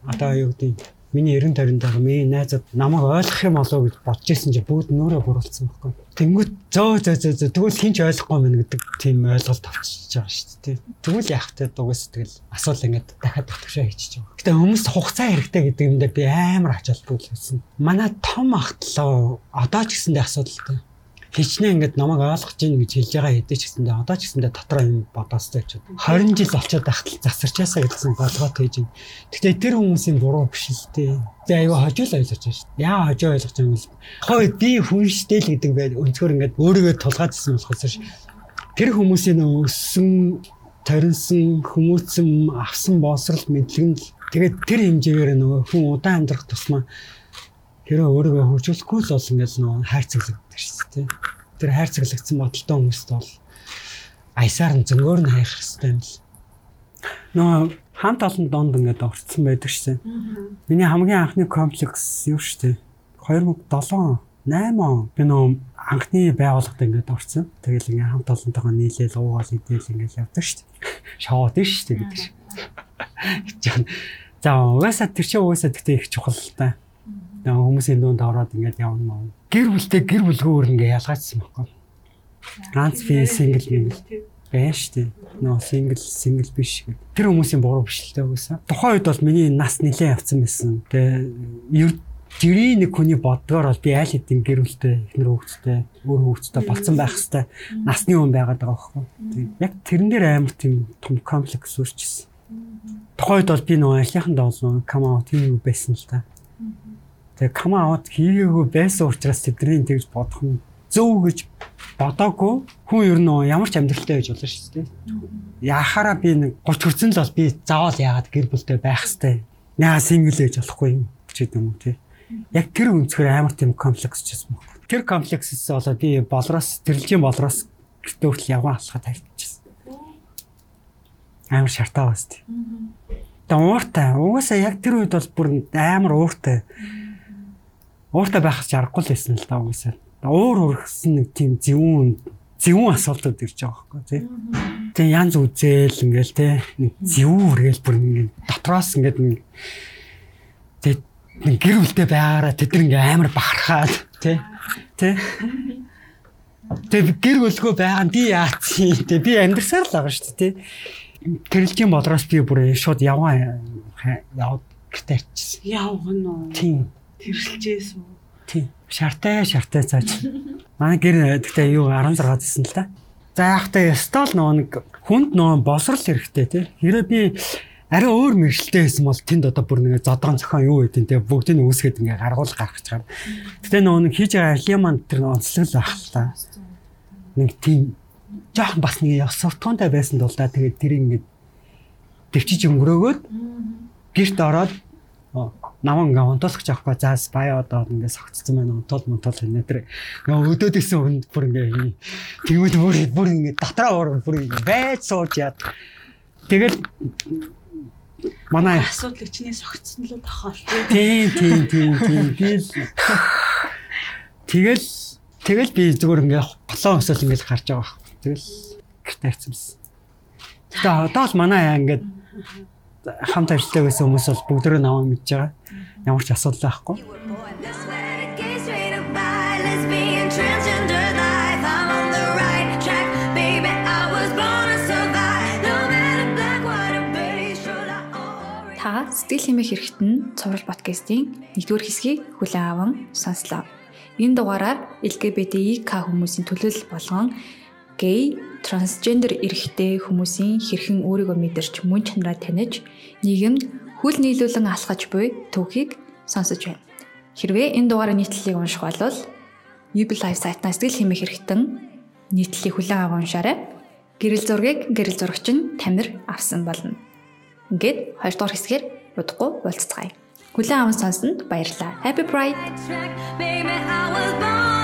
Одоо юу гэдэг миний 90 50 байгаа миний найзууд намайг ойлгох юм болоо гэж бодож исэн чи бүгд нөрөө буруулсан байхгүй. Тэнгүүт зөө зөө зөө зөө тэгвэл хинч ойлгохгүй мэн гэдэг тийм ойлголт авчиж байгаа шүү дээ. Тэгвэл яах вэ дугаас тэгэл асуул ингээд дахиад төвшөө хийчихэж байгаа. Гэтэ хүмүүс хугацаа хэрэгтэй гэдэг юм дээр би амар ачаалбгүй л байсан. Манай том ахтлаа одоо ч гэсэндээ асуудалтай хичнээн ингээд намайг ойлгож гин гэж хэлж байгаа хэдий ч гэсэндээ одоо ч гэсэндээ дотроо юм бодоостой ч 20 жил болчиход ахтал засарчаасаа гэсэн болгоод хийж байна. Гэхдээ тэр хүмүүсийн буруу биш л дээ. Тэгээ аюу хожил ойлгож байна шүү. Яа хожоо ойлгож юм бэ? Хөөе би хүн штэй л гэдэг байл өнцгөр ингээд өөрийгөө тулгаажсан болохоос тэр хүмүүсийн өссөн таринсан хүмүүцэн авсан боосрал мэдлэг нь тэгээд тэр хэмжээгээр нөгөө хүн удаан амьдрах тусмаа хэрэг өөрийгөө хөгжүүлэхгүй л бол ингээд нөгөө хайрцаглагддаг шүү дээ. Тэр хайрцаглагдсан бодолтой хүмүүст бол аясаар нь зөнгөөр нь хайх хэрэгтэй юм л. Нөгөө хамт олон донд ингээд орцсон байдаг шээ. Миний хамгийн анхны комплекс юу шээ. 2007 8 он би нөгөө анхны байгууллагад ингээд орсон. Тэгэл ингээд хамт олонтойгоо нийлээл уугаал идээл ингээд явдаг шүү дээ. Шоуд шүү дээ гэдэг шиг. За угаасаа тэр чинь угаасаа тэгтээ их чухал л та хүмүүсийн дунд ороод ингээд явна мөн. Гэр бүлтэй гэр бүлгөөр ингээд ялгаачсан байхгүй. Ганц би сингл юм байна шүү дээ. Нөө сингл сингл биш. Тэр хүмүүсийн буруу биш л дээ үгүйсэн. Тухайн үед бол миний нас нэлээд явцсан байсан. Тэгээ жирийн нэг хүний боддгоор бол би аль хэдийн гэр бүлтэй эхнэр хүүхэдтэй өөр хүүхэдтэй болцсон байх хэвээр насны хүн байгаад байгаа байхгүй. Яг тэрэн дээр амар тийм том комплекс үүсчихсэн. Тухайн үед бол би нөгөө ажлынхандаа бол come out хийв байсан л та. Тэгээ come out хийгээгүй байсан учраас тэдний тэгж бодох нь зөв гэж бодоогүй хүн ер нь ямар ч амьдралтай байж болно шүү дээ. Яхаараа би нэг 30 хүрсэн л бол би заавал яагаад гэр бүлтэй байх хэвээр. Яа сингл ээж болохгүй юм ч гэдэг юм уу тий. Яг тэр өнцгөр амар тийм комплекс ч юм. Тэр комплексээс болоод би болроос тэрэлжийн болроос гэртөөл яваа алхаад тавьчихсан. Амар шартаа бас тий. Тэгээ ууртай. Угаасаа яг тэр үед бол бүр амар ууртай ууртай байх чаргагүй л байсан л да угсаа. Уур ургасан нэг тийм зөвүүн зөвүүн асуултууд ирж байгаа байхгүй тий. Тэгээ янз үзээл ингээл тий зөвүүн үргээл бүр ингээд дотроос ингээд нэг тий нэг гэр бүлтэй байгаараа тэд нэг амар бахархаад тий тий Тэгээ гэр бүлгөө байгаа нь би яац юм те би амьдсаар л байгаа шүү дээ тий. Тэрэлжийн бодроос би бүр шууд яваа яваад гэртээ арчсан. Явах нь уу. Тийм. Тэршилжээс үү? Тийм. Шартай шартай цааш. Манай гэр гэхдээ юу 16 гэсэн л та. За яг та ястал нөгөө нэг хүнд нөгөө босрал хэрэгтэй тий. Хэрэв би арай өөр мэрэгчлээ байсан бол тэнд одоо бүр нэг зодгон зохион юу гэдэг те бүгдийг нь үүсгээд ингээ гаргуул гаргаж чаар. Гэтэ нөгөө нэг хийж байгаа алиман тэр онцлог л ах л та. Нэг тийм жоохон бас нэг суртахуунтай байсан тул да тэгээд тэр ингээд төвчиж өнгөрөөгөөд гэрт ороод намаа ингээ унтуулах жаахгүй заас баяа одоо ингээ согцсон байна унтуул мунтуул хийнэ тэр ингээ өдөөд исэн хүнд бүр ингээ тэгвэл бүр бүр ингээ дотроо уур бүр ингээ байж сууж яад. Тэгэл манай асуудлыг чиний согцсон л тохиол. Тийм тийм тийм тийм тэгэл тэгэл тэгэл би зүгээр ингээ голоо өсөл ингээ гарч байгаа. Тэгэл гэртээ хайцсан Тэгээ одоо л манай ингээд хамт ажилладаг байсан хүмүүс бол бүгдөө намайг мэдж байгаа. Ямар ч асуудал байхгүй. Та сэтгэл хэмээх хэрэгтэн цуврал подкастын нэгдүгээр хэсгийг хүлээн аван сонслоо. Энэ дугаараар LGBTQ хүмүүсийн төлөөлөл болгон гей, трансгендер эрэгтэй хүмүүсийн хэрхэн өөрийгөө мэдэрч мөн чанараа таних нийгэмд хүл нийлүүлэн алхаж буй түүхийг сонсож байна. Хэрвээ энэ дугаараа нийтлэлийг унших бол UB Live сайтнаас сэтгэл хэмээх хэрэгтэн нийтлэлийг хүлээн аван уншаарай. Гэрэл зургийг гэрэл зурагч нь Тамир авсан болно. Ингээд 2 дугаар хэсгээр удахгүй уулзцгаая. Хүлээн аван сонсонд баярлалаа. Happy Pride. Baby, I was born.